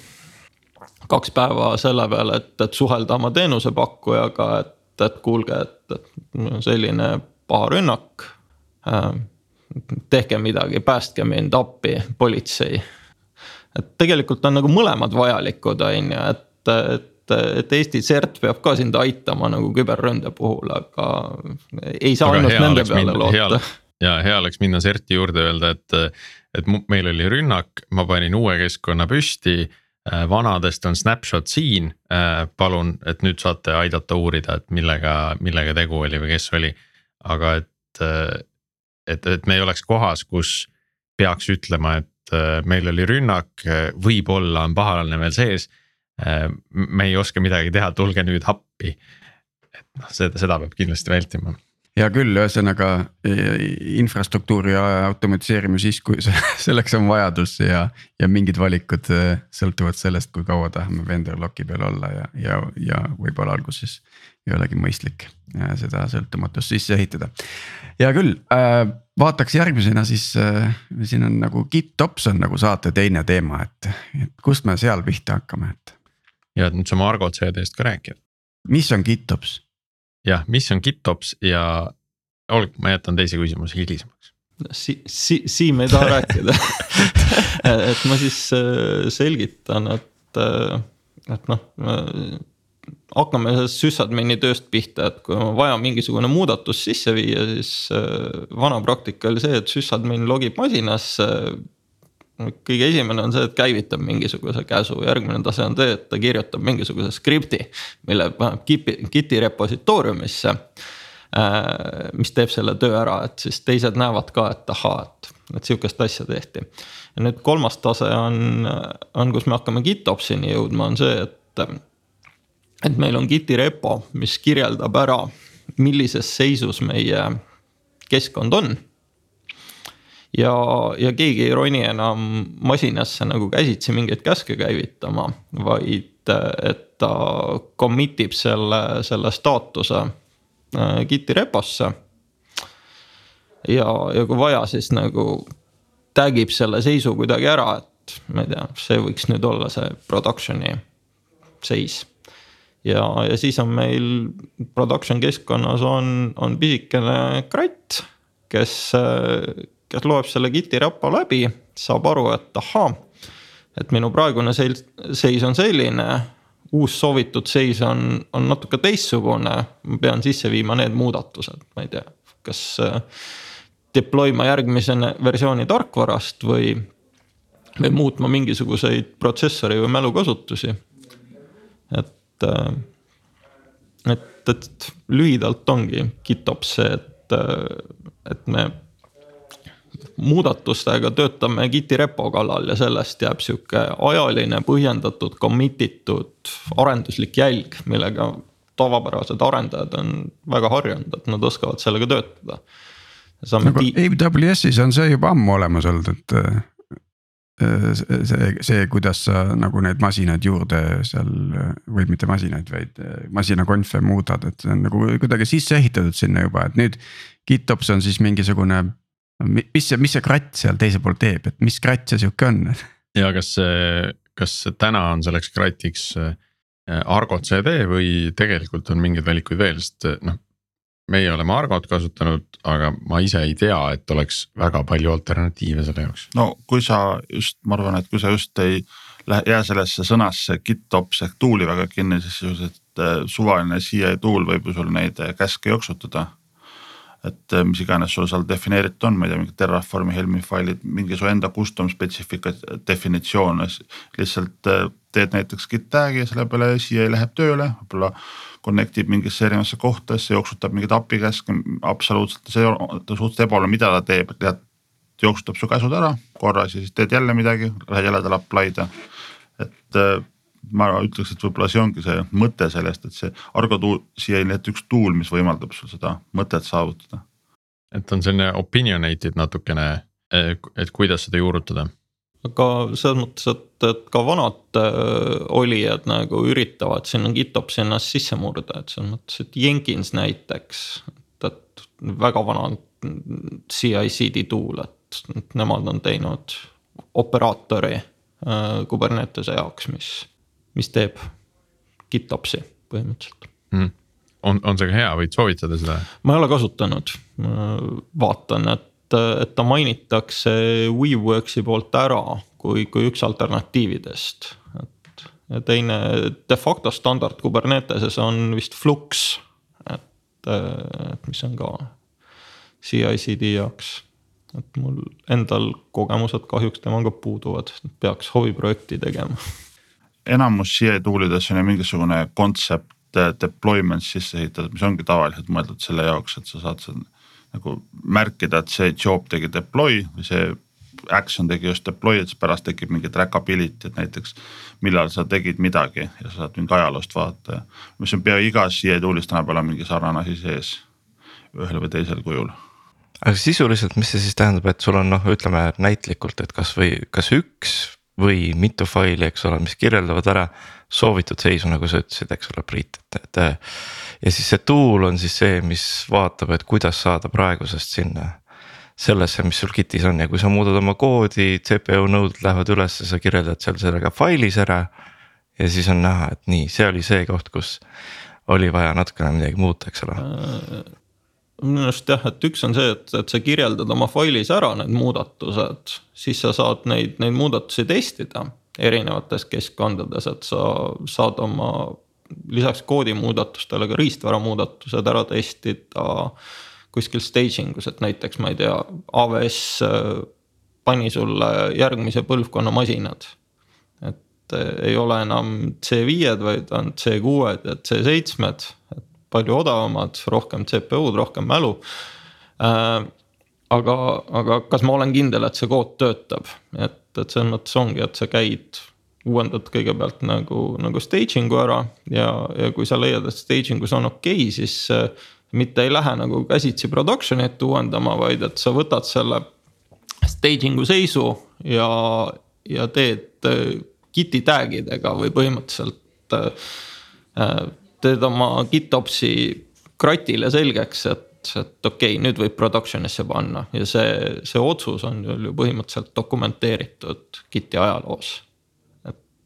kaks päeva selle peale, et, et suhelda oma teenusepakkujaga, et et kuulge, et, et selline paha rünnak. Äh, tehke midagi, päästke mind appi, politsei. et tegelikult on nagu mõlemad vajalikud, on ju, et, et, et Eesti CERT peab ka sind aitama nagu küberründe puhul, aga ei saa aga ainult nende peale loota. ja hea oleks minna CERT-i juurde öelda, et, et meil oli rünnak, ma panin uue keskkonna püsti vanadest on snapshot siin, äh, palun, et nüüd saate aidata uurida, et millega, millega tegu oli või kes oli. aga et, äh, et, et me ei oleks kohas, kus peaks ütlema, et meil oli rünnak, võib-olla on pahalane veel sees. me ei oska midagi teha, tulge nüüd appi. et noh, seda, seda peab kindlasti vältima hea küll, ühesõnaga infrastruktuuri automatiseerime siis, kui selleks on vajadus ja, ja mingid valikud äh, sõltuvad sellest, kui kaua tahame vendor lock'i peal olla ja, ja, ja võib-olla alguses ei olegi mõistlik äh, seda sõltumatust sisse ehitada. hea küll, vaataks järgmisena siis, siin on nagu GitOps on nagu saate teine teema, et, et kust me seal pihta hakkame, et. ja nüüd saame Argo CD-st ka rääkida. mis on GitOps? Jah, mis on GitOps ja olgu, ma jätan teise küsimuse hilisemaks. Si-, si-, Siim ei taha rääkida et ma siis äh, selgitan, et, äh, et noh hakkame sysadmini tööst pihta, et kui on vaja mingisugune muudatus sisse viia, siis äh, vana praktika oli see, et sysadmin logib masinasse kõige esimene on see, et käivitab mingisuguse käsu, järgmine tase on see, et ta kirjutab mingisuguse skripti, mille paneb Giti repositooriumisse. mis teeb selle töö ära, et siis teised näevad ka, et ahaa, et, et sihukest asja tehti. ja nüüd kolmas tase on, on, kus me hakkame GitOpsini jõudma, on see, et. et meil on Giti repo, mis kirjeldab ära, millises seisus meie keskkond on ja, ja keegi ei roni enam masinasse nagu käsitsi mingeid käske käivitama, vaid et ta commit ib selle, selle staatuse Giti reposse. ja, ja kui vaja, siis nagu tag ib selle seisu kuidagi ära, et ma ei tea, see võiks nüüd olla see production'i seis ja, ja siis on meil production keskkonnas on, on pisikene kratt, kes, kes loeb selle Giti repo läbi, saab aru, et ahaa. et minu praegune seis, seis on selline, uus soovitud seis on, on natuke teistsugune, ma pean sisse viima need muudatused, ma ei tea, kas äh, deploy ma järgmise versiooni tarkvarast või, või muutma mingisuguseid protsessori või mälukasutusi. et, äh, et, et lühidalt ongi GitOps see, et, äh, et me muudatustega töötame Giti repo kallal ja sellest jääb sihuke ajaline, põhjendatud, commit itud arenduslik jälg, millega tavapärased arendajad on väga harjunud, et nad oskavad sellega töötada. nagu AWS-is on see juba ammu olemas olnud, et äh, see, see, kuidas sa nagu need masinaid juurde seal või mitte masinaid, vaid äh, masina conf'e muudad, et see on nagu kuidagi sisse ehitatud sinna juba, et nüüd. GitOps on siis mingisugune mis see, mis see kratt seal teisel pool teeb, et mis kratt see sihuke on? ja kas see, kas täna on selleks kratiks äh, Argo CD või tegelikult on mingeid valikuid veel, sest äh, noh. meie oleme Argot kasutanud, aga ma ise ei tea, et oleks väga palju alternatiive selle jaoks. no kui sa just, ma arvan, et kui sa just ei lähe, jää sellesse sõnasse GitOps ehk tool'i väga kinni, siis sellised äh, suvaline CI tool võib ju sul neid käske jooksutada et äh, mis iganes sul seal defineeritud on, ma ei tea, mingi Terraformi, Helmi failid, mingi su enda custom specifica definitsioon, lihtsalt äh, teed näiteks git tag'i ja selle peale CI läheb tööle, võib-olla connect ib mingisse erinevasse kohtasse, jooksutab mingeid API käske, absoluutselt see on suhteliselt ebaoluline, mida ta teeb, tead. jooksutab su käsud ära korras ja siis teed jälle midagi, lähed jälle talle apply'da, et äh, ma ütleks, et võib-olla see ongi see mõte sellest, et see Argo tool, siia on üks tool, mis võimaldab sul seda mõtet saavutada. et on selline opinionated natukene, et kuidas seda juurutada. aga selles mõttes, et, et ka vanad äh, olijad nagu üritavad sinna GitOpsi ennast sisse murda, et selles mõttes, et Jenkins näiteks, et, et väga vana CI-CD tool, et nemad on teinud operaatori äh, Kubernetese jaoks, mis mis teeb GitOpsi põhimõtteliselt. Mm.. on, on see ka hea, võid soovitada seda? ma ei ole kasutanud, vaatan, et, et ta mainitakse Weaveworksi poolt ära kui, kui üks alternatiividest, et. ja teine de facto standard Kuberneteses on vist Flux, et, et mis on ka CI-CD jaoks. Et mul endal kogemused kahjuks temaga puuduvad, peaks hobiprojekti tegema enamus CI tool ides on ju mingisugune concept deployment sisse ehitatud, mis ongi tavaliselt mõeldud selle jaoks, et sa saad seal nagu märkida, et see job tegi deploy või see action tegi just deploy, et siis pärast tekib mingi trackability, et näiteks. millal sa tegid midagi ja sa saad mingi ajaloost vaadata ja mis on pea igas CI tool'is tänapäeval on mingi sarnane asi sees. ühel või teisel kujul aga sisuliselt, mis see siis tähendab, et sul on noh, ütleme näitlikult, et kasvõi kas üks või mitu faili, eks ole, mis kirjeldavad ära soovitud seisu, nagu sa ütlesid, eks ole, Priit, et, et. ja siis see tool on siis see, mis vaatab, et kuidas saada praegusest sinna sellesse, mis sul kit'is on ja kui sa muudad oma koodi, CPU nõuded lähevad üles, sa kirjeldad seal sellega failis ära. ja siis on näha, et nii, see oli see koht, kus oli vaja natukene midagi muuta, eks ole äh, minu arust jah, et üks on see, et, et sa kirjeldad oma failis ära need muudatused, siis sa saad neid, neid muudatusi testida erinevates keskkondades, et sa saad oma lisaks koodimuudatustele ka riistvara muudatused ära testida kuskil staging us, et näiteks ma ei tea, AWS äh, pani sulle järgmise põlvkonna masinad. et äh, ei ole enam C5-d, vaid on C6-d ja C7-d, et palju odavamad, rohkem CPU-d, rohkem mälu. Äh, aga, aga kas ma olen kindel, et see kood töötab, et, et selles mõttes ongi, et sa käid uuendad kõigepealt nagu, nagu staging'u ära ja, ja kui sa leiad, et staging us on okei okay,, siis äh, mitte ei lähe nagu käsitsi production'it uuendama, vaid et sa võtad selle staging'u seisu ja, ja teed äh, kit'i tag idega või põhimõtteliselt äh, teed oma GitOps'i kratile selgeks, et et okei okay,, nüüd võib production'isse panna ja see, see otsus on ju põhimõtteliselt dokumenteeritud Giti ajaloos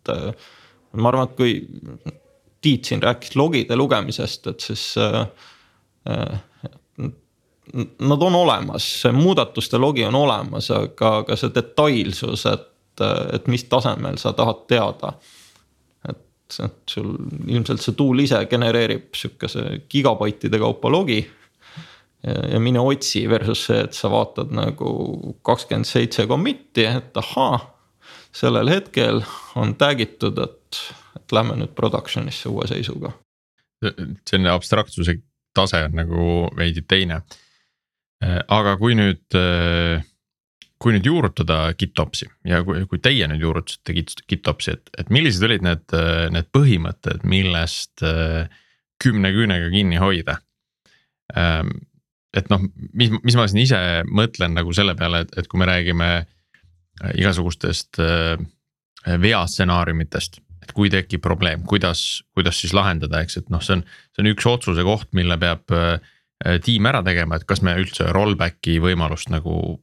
et äh, ma arvan, et kui Tiit siin rääkis logide lugemisest, et siis äh, äh, Nad on olemas, see muudatuste logi on olemas, aga, aga see detailsus, et, et mis tasemel sa tahad teada. Et, sul ilmselt see tool ise genereerib sihukese gigabaitide kaupa logi ja mine otsi versus see, et sa vaatad nagu kakskümmend seitse commit'i, et ahaa sellel hetkel on tag itud, et, et lähme nüüd production'isse uue seisuga. selline abstraktsuse tase on nagu veidi teine. aga kui nüüd, kui nüüd juurutada GitOpsi ja kui, kui teie nüüd juurutasite Git, GitOpsi, et, et millised olid need, need põhimõtted, millest kümne küünega kinni hoida? et noh, mis, mis ma siin ise mõtlen nagu selle peale, et, et kui me räägime Äh, igasugustest äh, veastsenaariumitest. et kui tekib probleem, kuidas, kuidas siis lahendada, eks, et noh, see on, see on üks otsuse koht, mille peab äh, tiim ära tegema, et kas me üldse rollback'i võimalust nagu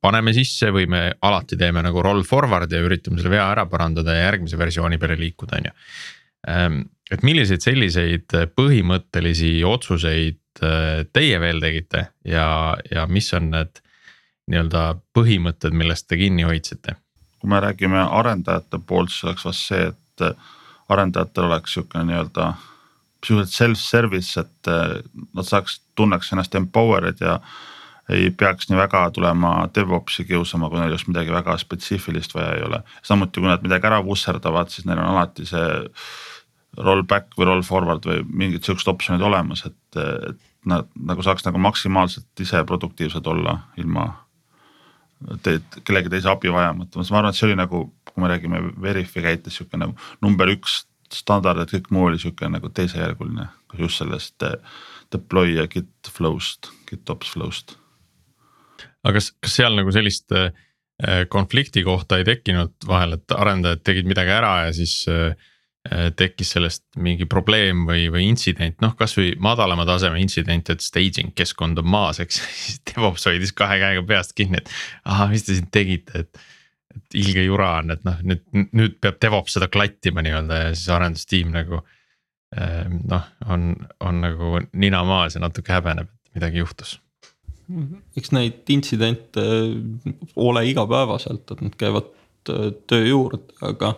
paneme sisse või me alati teeme nagu roll forward ja üritame selle vea ära parandada ja järgmise versiooni peale liikuda, on ju. Ähm, et milliseid selliseid põhimõttelisi otsuseid teie veel tegite ja, ja mis on need nii-öelda põhimõtted, millest te kinni hoidsite? kui me räägime arendajate poolt, siis oleks vast see, et arendajatel oleks sihuke nii-öelda sisuliselt self-service, et nad saaks, tunneks ennast empowered ja ei peaks nii väga tulema DevOpsi kiusama, kui neil just midagi väga spetsiifilist vaja ei ole. samuti, kui nad midagi ära vusserdavad, siis neil on alati see roll back või roll forward või mingid siuksed optsioonid olemas, et, et nad nagu saaks nagu maksimaalselt ise produktiivsed olla ilma teed kellegi teise abi vajamata, ma arvan, et see oli nagu, kui me räägime Veriffi käites sihuke nagu number üks standard, et kõik muu oli sihuke nagu teisejärguline, just sellest eh, deploy ja git flow'st, GitOps flow'st. Aga kas, kas seal nagu sellist äh, konflikti kohta ei tekkinud vahel, et arendajad tegid midagi ära ja siis äh, Äh, tekkis sellest mingi probleem või, või intsident, noh kasvõi madalama taseme intsident, et staging keskkond on maas, eks siis DevOps hoidis kahe käega peast kinni, et ahah, mis te siin tegite, et. et ilge jura on, et noh, nüüd, nüüd peab DevOps seda klattima nii-öelda ja siis arendustiim nagu. Noh, on, on nagu nina maas ja natuke häbeneb, et midagi juhtus eks neid intsidente ole igapäevaselt, et nad käivad äh, töö juurde, aga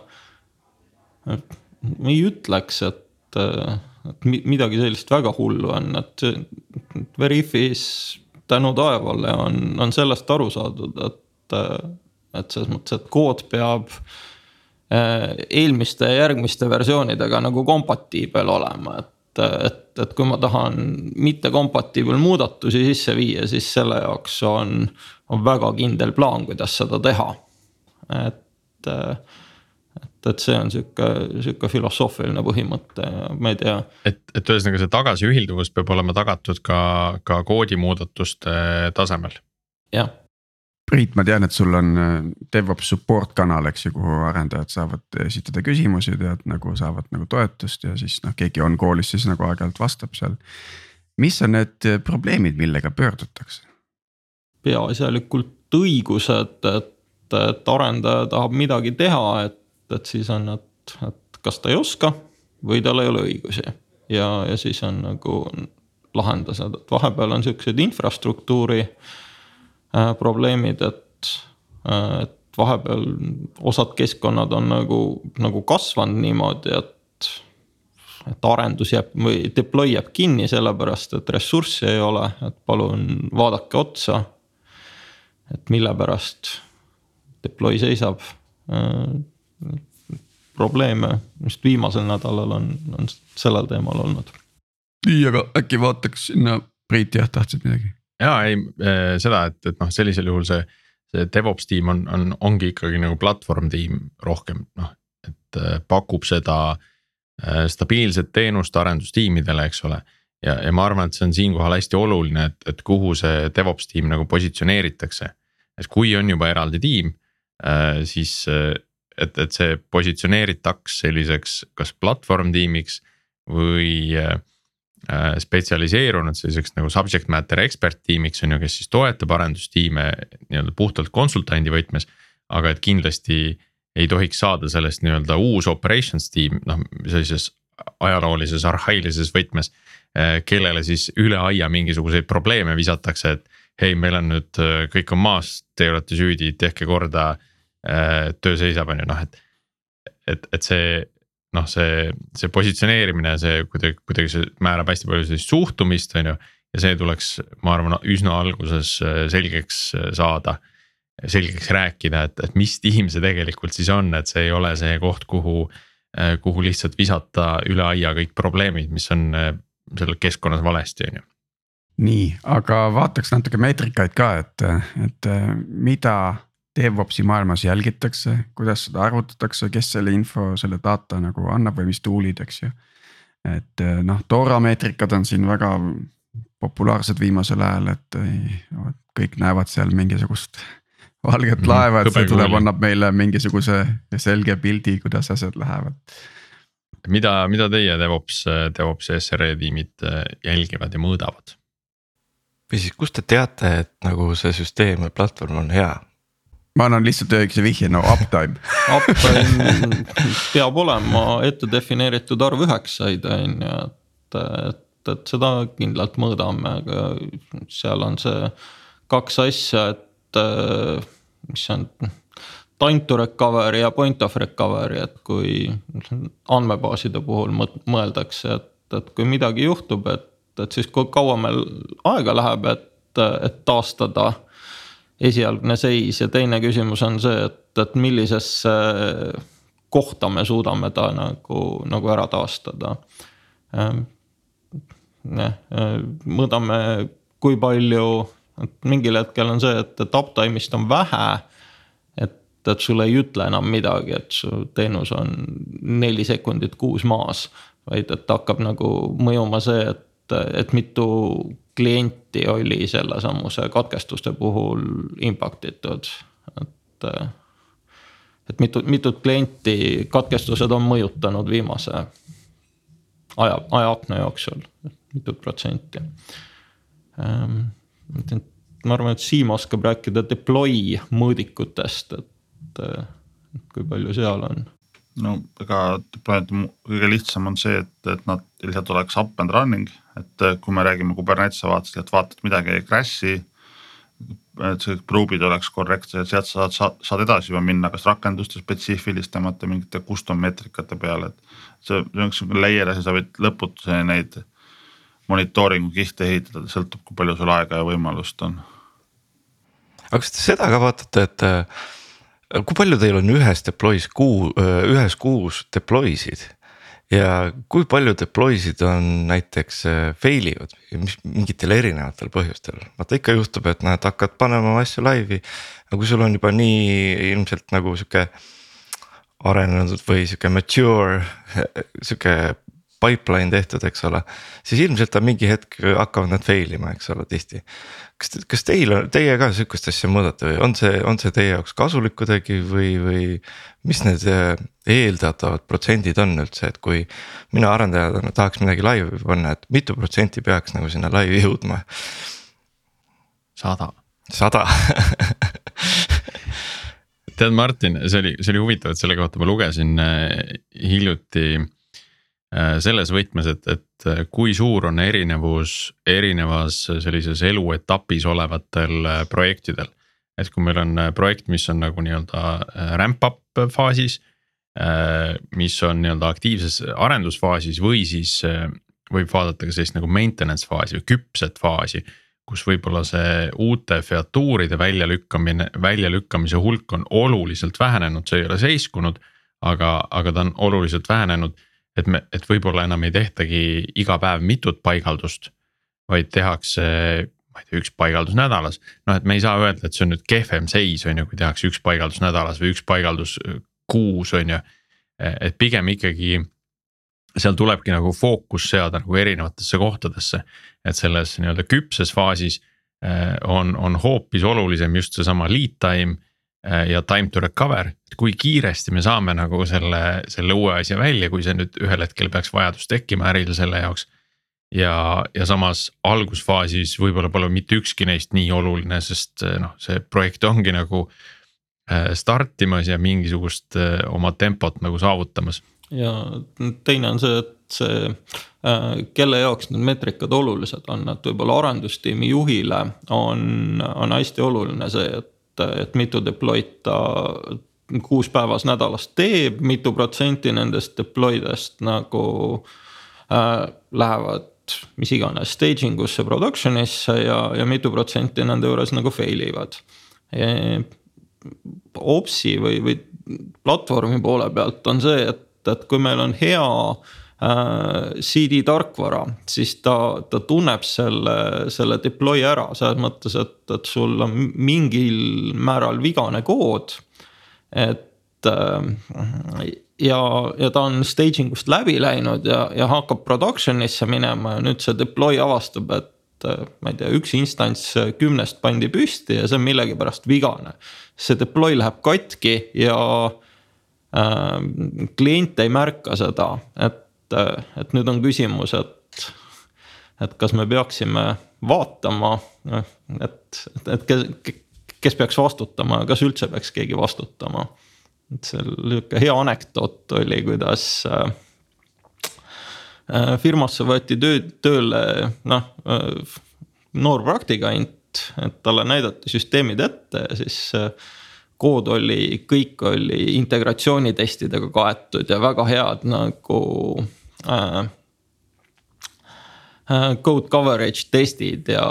ma ei ütleks, et, et midagi sellist väga hullu on, et Veriffis tänu taevale on, on sellest aru saadud, et, et selles mõttes, et kood peab eelmiste ja järgmiste versioonidega nagu kompatiibel olema, et et, et kui ma tahan mitte compatible muudatusi sisse viia, siis selle jaoks on, on väga kindel plaan, kuidas seda teha. et et, et see on sihuke, sihuke filosoofiline põhimõte ma ei tea. et, et ühesõnaga see tagasiühilduvus peab olema tagatud ka, ka koodimuudatuste tasemel. jah. Priit, ma tean, et sul on äh, DevOps support kanal, eks ju, kuhu arendajad saavad esitada küsimusi, tead nagu saavad nagu toetust ja siis noh, keegi on koolis siis nagu aeg-ajalt vastab seal. mis on need probleemid, millega pöördutakse? peaasjalikult õigused, et, et arendaja tahab midagi teha, et et siis on, et, et kas ta ei oska või tal ei ole õigusi. ja, ja siis on nagu lahendused, et vahepeal on siuksed infrastruktuuri äh, probleemid, et äh,, et vahepeal osad keskkonnad on nagu, nagu kasvanud niimoodi, et et arendus jääb või deploy jääb kinni sellepärast, et ressurssi ei ole, et palun vaadake otsa. et mille pärast deploy seisab äh, probleeme just viimasel nädalal on, on sellel teemal olnud. nii, aga äkki vaataks sinna, Priit jah, tahtsid midagi? Ja ei äh, seda, et, et noh, sellisel juhul see, see DevOps tiim on, on, ongi ikkagi nagu platvorm tiim rohkem noh, et äh, pakub seda äh, stabiilset teenust arendustiimidele, eks ole. ja, ja ma arvan, et see on siinkohal hästi oluline, et, et kuhu see DevOps tiim nagu positsioneeritakse. et kui on juba eraldi tiim, siis et, et see positsioneeritaks selliseks kas platvorm tiimiks või spetsialiseerunud selliseks nagu subject matter expert tiimiks on ju, kes siis toetab arendustiime nii-öelda puhtalt konsultandi võtmes. aga et kindlasti ei tohiks saada sellest nii-öelda uus operations tiim, noh sellises ajaloolises arhailises võtmes. Äh, kellele siis üle aia mingisuguseid probleeme visatakse, et hei, meil on nüüd äh, kõik on maas, te olete süüdi, tehke korda. töö seisab, on ju noh, et, et, et see noh, see, see positsioneerimine, see kuidagi, kuidagi see määrab hästi palju sellist suhtumist, on ju. ja see tuleks, ma arvan, üsna alguses äh, selgeks äh, saada. selgeks rääkida, et, et mis tiim see tegelikult siis on, et see ei ole see koht, kuhu, äh, kuhu lihtsalt visata üle aia kõik probleemid, mis on seal keskkonnas valesti, on ju nii, aga vaataks natuke meetrikaid ka, et, et mida DevOpsi maailmas jälgitakse, kuidas seda arvutatakse, kes selle info, selle data nagu annab või mis tool'id, eks ju. et eh, noh, Dora meetrikad on siin väga populaarsed viimasel ajal, et kõik näevad seal mingisugust valget mm, laeva, et see tuleb, annab meile mingisuguse selge pildi, kuidas asjad lähevad. mida, mida teie DevOps, DevOps ja SRE tiimid eh, jälgivad ja mõõdavad? või siis, kust te teate, et nagu see süsteem või platvorm on hea? Ma annan lihtsalt üheksa vihje, no uptime Uptime peab olema ette defineeritud arv üheksaid, on ju, et, et, et seda kindlalt mõõdame, aga seal on see kaks asja, et mis on time to recovery ja point of recovery, et kui andmebaaside puhul mõeldakse, et, et kui midagi juhtub, et, et siis kui kaua meil aega läheb, et, et taastada esialgne seis ja teine küsimus on see, et, et millisesse kohta me suudame ta nagu, nagu ära taastada. Ehm, jah, mõõdame, kui palju, et mingil hetkel on see, et, et uptime'ist on vähe. et, et sulle ei ütle enam midagi, et su teenus on neli sekundit kuus maas. vaid et hakkab nagu mõjuma see, et, et mitu klienti oli sellesamuse katkestuste puhul impact itud, et. et mitu, mitut klienti katkestused on mõjutanud viimase aja, ajaakna jooksul, mitut protsenti ähm,. ma arvan, et Siim oskab rääkida deploy mõõdikutest, et, et kui palju seal on no ega deployment'i kõige lihtsam on see, et, et nad lihtsalt oleks up and running, et äh, kui me räägime Kubernetese vaatest, et vaata, et midagi ei crash'i. et see pruubid oleks korrektsed, sealt sa saad, saad edasi juba minna, kas rakenduste spetsiifilistemate mingite custom meetrikate peale, et. see, sihuke layer ja sa võid lõputuseni neid monitooringu kihte ehitada, sõltub, kui palju sul aega ja võimalust on. aga kas te seda ka vaatate, et kui palju teil on ühes deploy's kuu, ühes kuus deploy sid? ja kui palju deploy sid on näiteks fail ivad mingitel erinevatel põhjustel, vaata ikka juhtub, et näed, hakkad panema asju laivi. aga kui sul on juba nii ilmselt nagu sihuke arenenud või sihuke mature sihuke pipeline tehtud, eks ole. siis ilmselt on mingi hetk hakkavad nad fail ima, eks ole, tihti. kas, kas teil on, teie ka sihukest asja mõõdate või on see, on see teie jaoks kasulik kuidagi või, või? mis need äh, eeldatavad protsendid on üldse, et kui mina arendajana tahaks midagi laivi panna, et mitu protsenti peaks nagu sinna laivi jõudma? sada. sada tead, Martin, see oli, see oli huvitav, et selle kohta ma lugesin äh, hiljuti selles võtmes, et, et äh, kui suur on erinevus erinevas sellises eluetapis olevatel äh, projektidel. et kui meil on projekt, mis on nagu nii-öelda ramp up faasis, mis on nii-öelda aktiivses arendusfaasis või siis võib vaadata ka sellist nagu maintenance faasi või küpset faasi kus võib-olla see uute featuuride väljalükkamine, väljalükkamise hulk on oluliselt vähenenud, see ei ole seiskunud, aga, aga ta on oluliselt vähenenud et me, et võib-olla enam ei tehtagi iga päev mitut paigaldust, vaid tehakse ma ei tea, üks paigaldus nädalas. noh, et me ei saa öelda, et see on nüüd kehvem seis, on ju, kui tehakse üks paigaldus nädalas või üks paigaldus kuus, on ju. et pigem ikkagi seal tulebki nagu fookus seada nagu erinevatesse kohtadesse. et selles nii-öelda küpses faasis äh, on, on hoopis olulisem just seesama lead time äh, ja time to recover, et kui kiiresti me saame nagu selle, selle uue asja välja, kui see nüüd ühel hetkel peaks vajadus tekkima äril selle jaoks. ja, ja samas algusfaasis võib-olla pole mitte ükski neist nii oluline, sest äh, noh, see projekt ongi nagu startimas ja mingisugust oma tempot nagu saavutamas ja teine on see, et see, äh, kelle jaoks need meetrikad olulised on, et võib-olla arendustiimi juhile on, on hästi oluline see, et, et mitu deploy'd ta kuus päevas nädalas teeb, mitu protsenti nendest deploy dest nagu äh, lähevad mis iganes staging usse production'isse ja, ja mitu protsenti nende juures nagu fail ivad. Opsi või, või platvormi poole pealt on see, et et kui meil on hea äh, CD tarkvara, siis ta, ta tunneb selle, selle deploy ära selles mõttes, et, et sul on mingil määral vigane kood. et äh, ja, ja ta on staging ust läbi läinud ja, ja hakkab production'isse minema ja nüüd see deploy avastab, et äh, ma ei tea, üks instants kümnest pandi püsti ja see on millegipärast vigane. see deploy läheb katki ja Äh, klient ei märka seda, et, äh, et nüüd on küsimus, et, et kas me peaksime vaatama, et, et, et kes, kes peaks vastutama ja kas üldse peaks keegi vastutama. et seal sihuke hea anekdoot oli, kuidas äh, firmasse võeti töö, tööle noh, noor praktikant, et talle näidati süsteemid ette ja siis kood oli, kõik oli integratsioonitestidega kaetud ja väga head nagu äh, äh, code coverage testid ja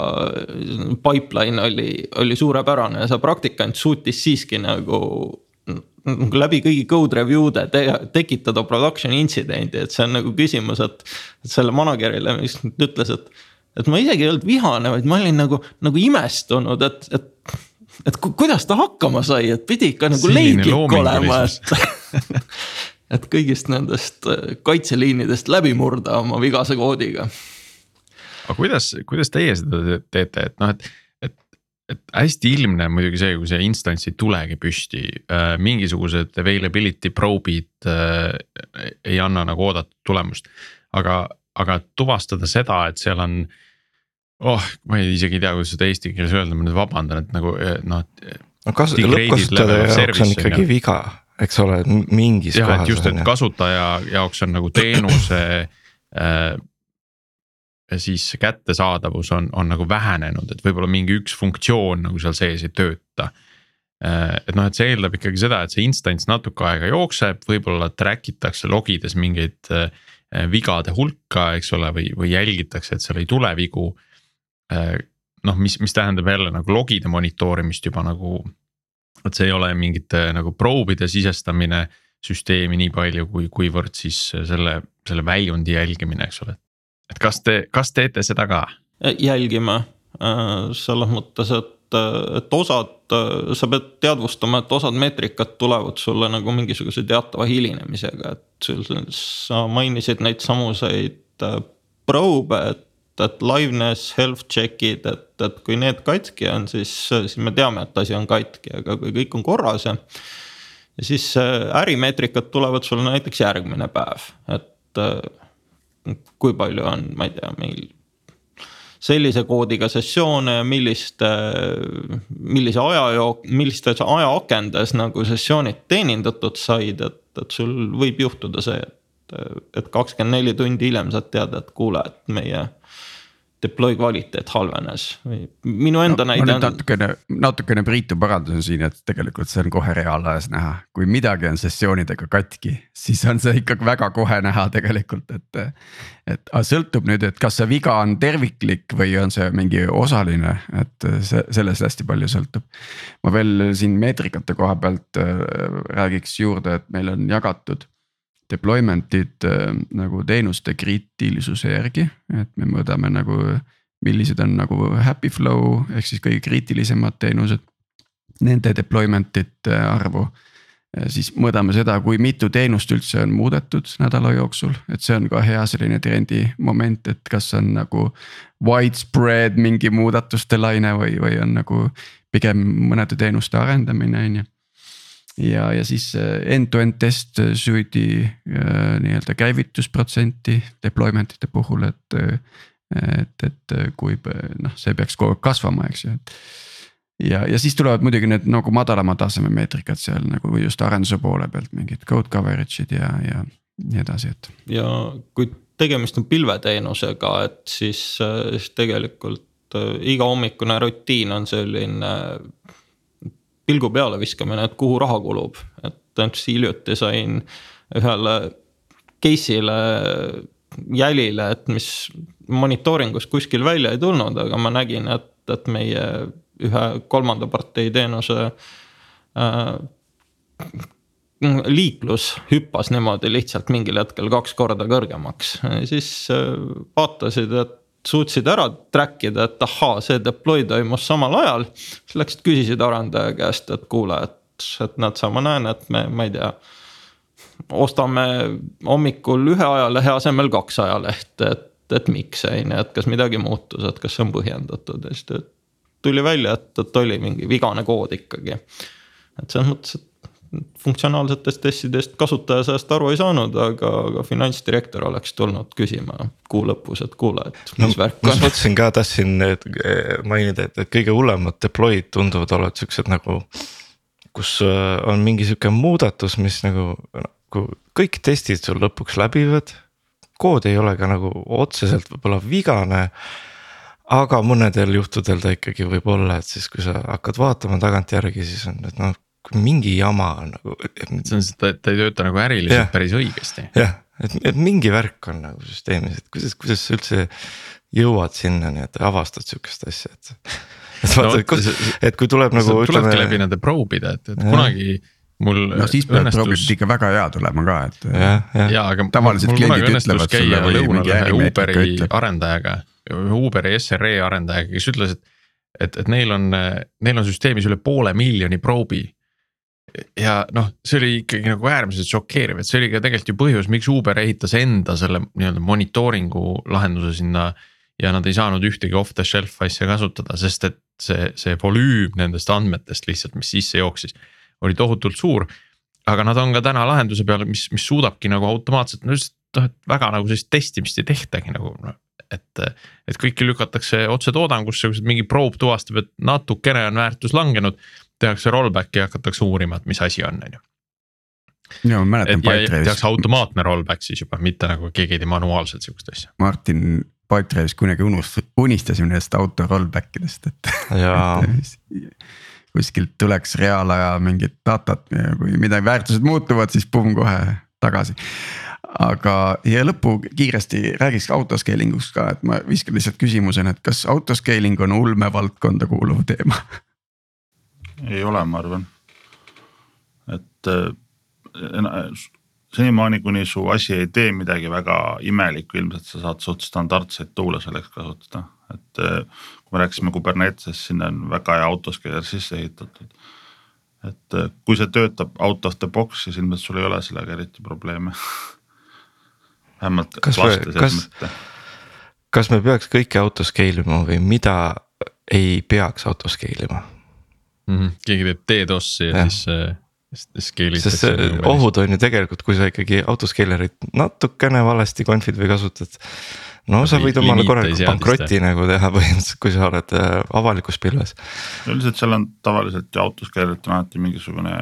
pipeline oli, oli suurepärane ja see praktikant suutis siiski nagu nagu läbi kõigi code review'de te tekitada production intsidendi, et see on nagu küsimus, et. et selle manager'ile, mis ütles, et, et ma isegi ei olnud vihane, vaid ma olin nagu, nagu imestunud, et, et et ku, kuidas ta hakkama sai, et pidi ikka nagu leidlik olema, et et kõigist nendest äh, kaitseliinidest läbi murda oma vigase koodiga. aga kuidas, kuidas teie seda teete, et noh, et, et, et hästi ilmne on muidugi see, kui see instants ei tulegi püsti äh,. mingisugused availability probe'id äh, ei anna nagu oodatud tulemust, aga, aga tuvastada seda, et seal on oh, ma ei isegi ei tea, kuidas seda eesti keeles öelda, ma nüüd vabandan, et nagu eh, noh. no kas lõppkasutaja jaoks on ikkagi viga, eks ole, mingis jah, kohas. just, et kasutaja jaoks on nagu teenuse äh, siis kättesaadavus on, on nagu vähenenud, et võib-olla mingi üks funktsioon nagu seal sees ei tööta äh,. et noh, et see eeldab ikkagi seda, et see instants natuke aega jookseb, võib-olla track itakse logides mingeid äh, vigade hulka, eks ole, või, või jälgitakse, et seal ei tule vigu Äh, noh, mis, mis tähendab jälle nagu logide monitoorimist juba nagu. Et see ei ole mingite nagu probe'ide sisestamine süsteemi nii palju, kui, kuivõrd siis selle, selle väljundi jälgimine, eks ole. et kas te, kas teete seda ka? jälgime äh, selles mõttes, et, et osad, sa pead teadvustama, et osad meetrikad tulevad sulle nagu mingisuguse teatava hilinemisega, et sa mainisid neid samuseid äh, probe, et et liveness, health check'id, et, et kui need katki on, siis, siis me teame, et asi on katki, aga kui kõik on korras ja. ja siis äh, ärimeetrikad tulevad sulle näiteks järgmine päev, et äh, kui palju on, ma ei tea, meil sellise koodiga sessioone ja milliste, millise aja jook-, millistes ajaakendes nagu sessioonid teenindatud said, et, et sul võib juhtuda see, et et kakskümmend neli tundi hiljem saad teada, et kuule, et meie deploy kvaliteet halvenes või minu enda no, näide on. natukene, natukene Priitu parandasin siin, et tegelikult see on kohe reaalajas näha, kui midagi on sessioonidega katki, siis on see ikkagi väga kohe näha tegelikult, et. et sõltub nüüd, et kas see viga on terviklik või on see mingi osaline, et see sellest hästi palju sõltub. ma veel siin meetrikate koha pealt äh, räägiks juurde, et meil on jagatud deployment'id äh, nagu teenuste kriitilisuse järgi, et me mõõdame nagu. millised on nagu happy flow ehk siis kõige kriitilisemad teenused, nende deployment ite arvu siis mõõdame seda, kui mitu teenust üldse on muudetud nädala jooksul, et see on ka hea selline trendi moment, et kas on nagu. Widespread mingi muudatuste laine või, või on nagu pigem mõnede teenuste arendamine, on ju ja, ja siis äh, end-to-end test suite'i äh, nii-öelda käivitusprotsenti deployment ite puhul, et. et, et kui noh, see peaks kogu aeg kasvama, eks ju, et. ja, ja siis tulevad muidugi need nagu madalama taseme meetrikad seal nagu just arenduse poole pealt mingid code coverage'id ja, ja nii edasi, et. ja kui tegemist on pilveteenusega, et siis, siis tegelikult iga hommikune rutiin on selline pilgu peale viskamine, et kuhu raha kulub, et näiteks hiljuti sain ühele case'ile jälile, et mis monitooringus kuskil välja ei tulnud, aga ma nägin, et, et meie ühe kolmanda partei teenuse äh, liiklus hüppas niimoodi lihtsalt mingil hetkel kaks korda kõrgemaks, siis äh, vaatasid, et suutsid ära track ida, et ahaa, see deploy toimus samal ajal. siis läksid küsisid arendaja käest, et kuule, et, et näed sa, ma näen, et me, ma ei tea. ostame hommikul ühe ajalehe asemel kaks ajalehte, et, et miks on ju, et kas midagi muutus, et kas see on põhjendatud ja siis tuli välja, et, et oli mingi vigane kood ikkagi. et selles mõttes, et funktsionaalsetest testidest kasutaja sellest aru ei saanud, aga, aga finantsdirektor oleks tulnud küsima kuu lõpus, et kuule, et mis no, värk on. ma mõtlesin ka, tahtsin mainida, et, et kõige hullemad deploy'd tunduvad olevat siuksed nagu. kus äh, on mingi sihuke muudatus, mis nagu, nagu kõik testid sul lõpuks läbivad. kood ei ole ka nagu otseselt võib-olla vigane aga mõnedel juhtudel ta ikkagi võib olla, et siis, kui sa hakkad vaatama tagantjärgi, siis on, et noh, mingi jama on nagu. see on, ta, ta ei tööta nagu äriliselt ja. päris õigesti. jah, et, et mingi värk on nagu süsteemis, et kuidas, kuidas sa üldse jõuad sinnani, et avastad sihukest asja, et. et vaata no,, et, et kui tuleb nagu. tulebki läbi nende probe'ide, et, et ja. kunagi mul. no siis peavad õnnestus... proobid ikka väga hea tulema ka, et. ja, ja. ja, aga tavaliselt kliendid ütlevad sulle või mingi ärimeetrika ütleb. arendajaga, Uberi SRE arendajaga, kes ütles, et. et, et neil on, neil on süsteemis üle poole miljoni probe'i ja noh, see oli ikkagi nagu äärmiselt šokeeriv, et see oli ka tegelikult ju põhjus, miks Uber ehitas enda selle nii-öelda monitooringu lahenduse sinna. ja nad ei saanud ühtegi off the shelf asja kasutada, sest et see, see volüüm nendest andmetest lihtsalt, mis sisse jooksis, oli tohutult suur. aga nad on ka täna lahenduse peal, mis, mis suudabki nagu automaatselt, no lihtsalt noh, et väga nagu sellist testimist ei tehtagi nagu noh et, et kõiki lükatakse otse toodangusse, kui mingi proov tuvastab, et natukene on väärtus langenud tehakse rollback'i ja hakatakse uurima, et mis asi on, on ju. ja ma mäletan Pipedrive'is. tehakse automaatne rollback siis juba, mitte nagu keegi ei tee manuaalselt sihukest asja. Martin Pipedrive'is kunagi unust-, unistasime nendest auto rollback idest, et kuskilt tuleks reaalaja mingit datat ja kui midagi väärtused muutuvad, siis pumm kohe tagasi aga ja lõppu kiiresti räägiks autoscaling ust ka, et ma viskan lihtsalt küsimusena, et kas autoscaling on ulmevaldkonda kuuluv teema ei ole, ma arvan. et äh, senimaani, kuni su asi ei tee midagi väga imelikku, ilmselt sa saad suht standardseid tool'e selleks kasutada, et äh, kui me rääkisime Kubernetesest, sinna on väga hea autoscaler sisse ehitatud. et äh, kui see töötab out of the box, siis ilmselt sul ei ole sellega eriti probleeme vähemalt. kas me, kas, kas me peaks kõike autoscale ima või mida ei peaks autoscale ima? Mm. -hmm. keegi teeb DDoS-i ja, ja siis äh, sest see ohud on ju tegelikult, kui sa ikkagi autoscaler'it natukene valesti conf'id või kasutad. no sa võid omale korralikult pankroti nagu teha põhimõtteliselt, kui sa oled äh, avalikus pilves. üldiselt seal on tavaliselt ju autoscaler'it on alati mingisugune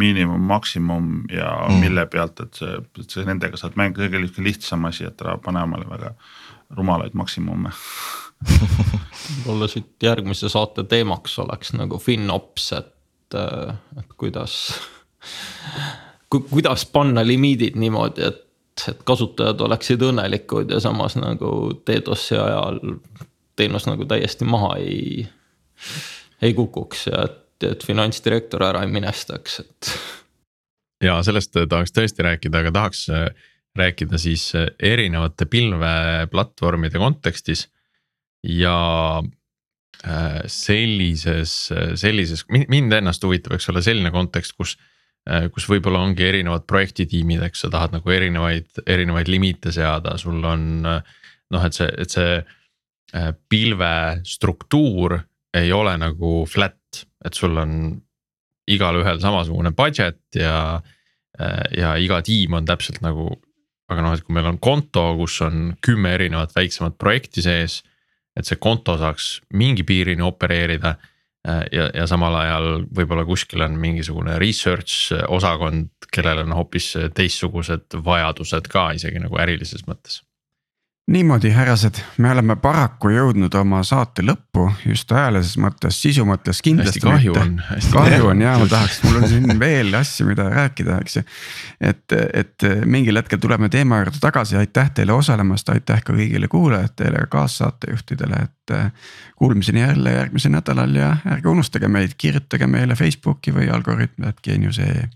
miinimum, maksimum ja mm. mille pealt, et see, see nendega saad mängida, tegelikult lihtsam asi, et ära pane omale väga rumalaid maksimume võib-olla siit järgmise saate teemaks oleks nagu FinOps, et, äh, et kuidas ku,, kuidas panna limiidid niimoodi, et, et kasutajad oleksid õnnelikud ja samas nagu DDoS-i ajal teenus nagu täiesti maha ei, ei kukuks ja et, et finantsdirektor ära ei minestaks, et ja sellest tahaks tõesti rääkida, aga tahaks äh, rääkida siis äh, erinevate pilveplatvormide kontekstis. Ja äh, sellises, sellises, mind ennast huvitab, eks ole, selline kontekst, kus. kus võib-olla ongi erinevad projektitiimid, eks sa tahad nagu erinevaid, erinevaid limiite seada, sul on noh, et see, et see pilve struktuur ei ole nagu flat, et sul on igalühel samasugune budget ja. ja iga tiim on täpselt nagu, aga noh, et kui meil on konto, kus on kümme erinevat väiksemat projekti sees. Et see konto saaks mingi piirini opereerida ja, ja samal ajal võib-olla kuskil on mingisugune research osakond, kellel on hoopis teistsugused vajadused ka isegi nagu ärilises mõttes niimoodi, härrased, me oleme paraku jõudnud oma saate lõppu just ajalises mõttes, sisu mõttes kindlasti. kahju on. kahju on ja ma tahaks, mul on siin veel asju, mida rääkida, eks ju. et, et mingil hetkel tuleme teema juurde tagasi, aitäh teile osalemast, aitäh ka kõigile kuulajatele ja kaassaatejuhtidele, et. Kuulmiseni jälle järgmisel nädalal ja ärge unustage meid, kirjutage meile Facebooki või algoritm.geenius.ee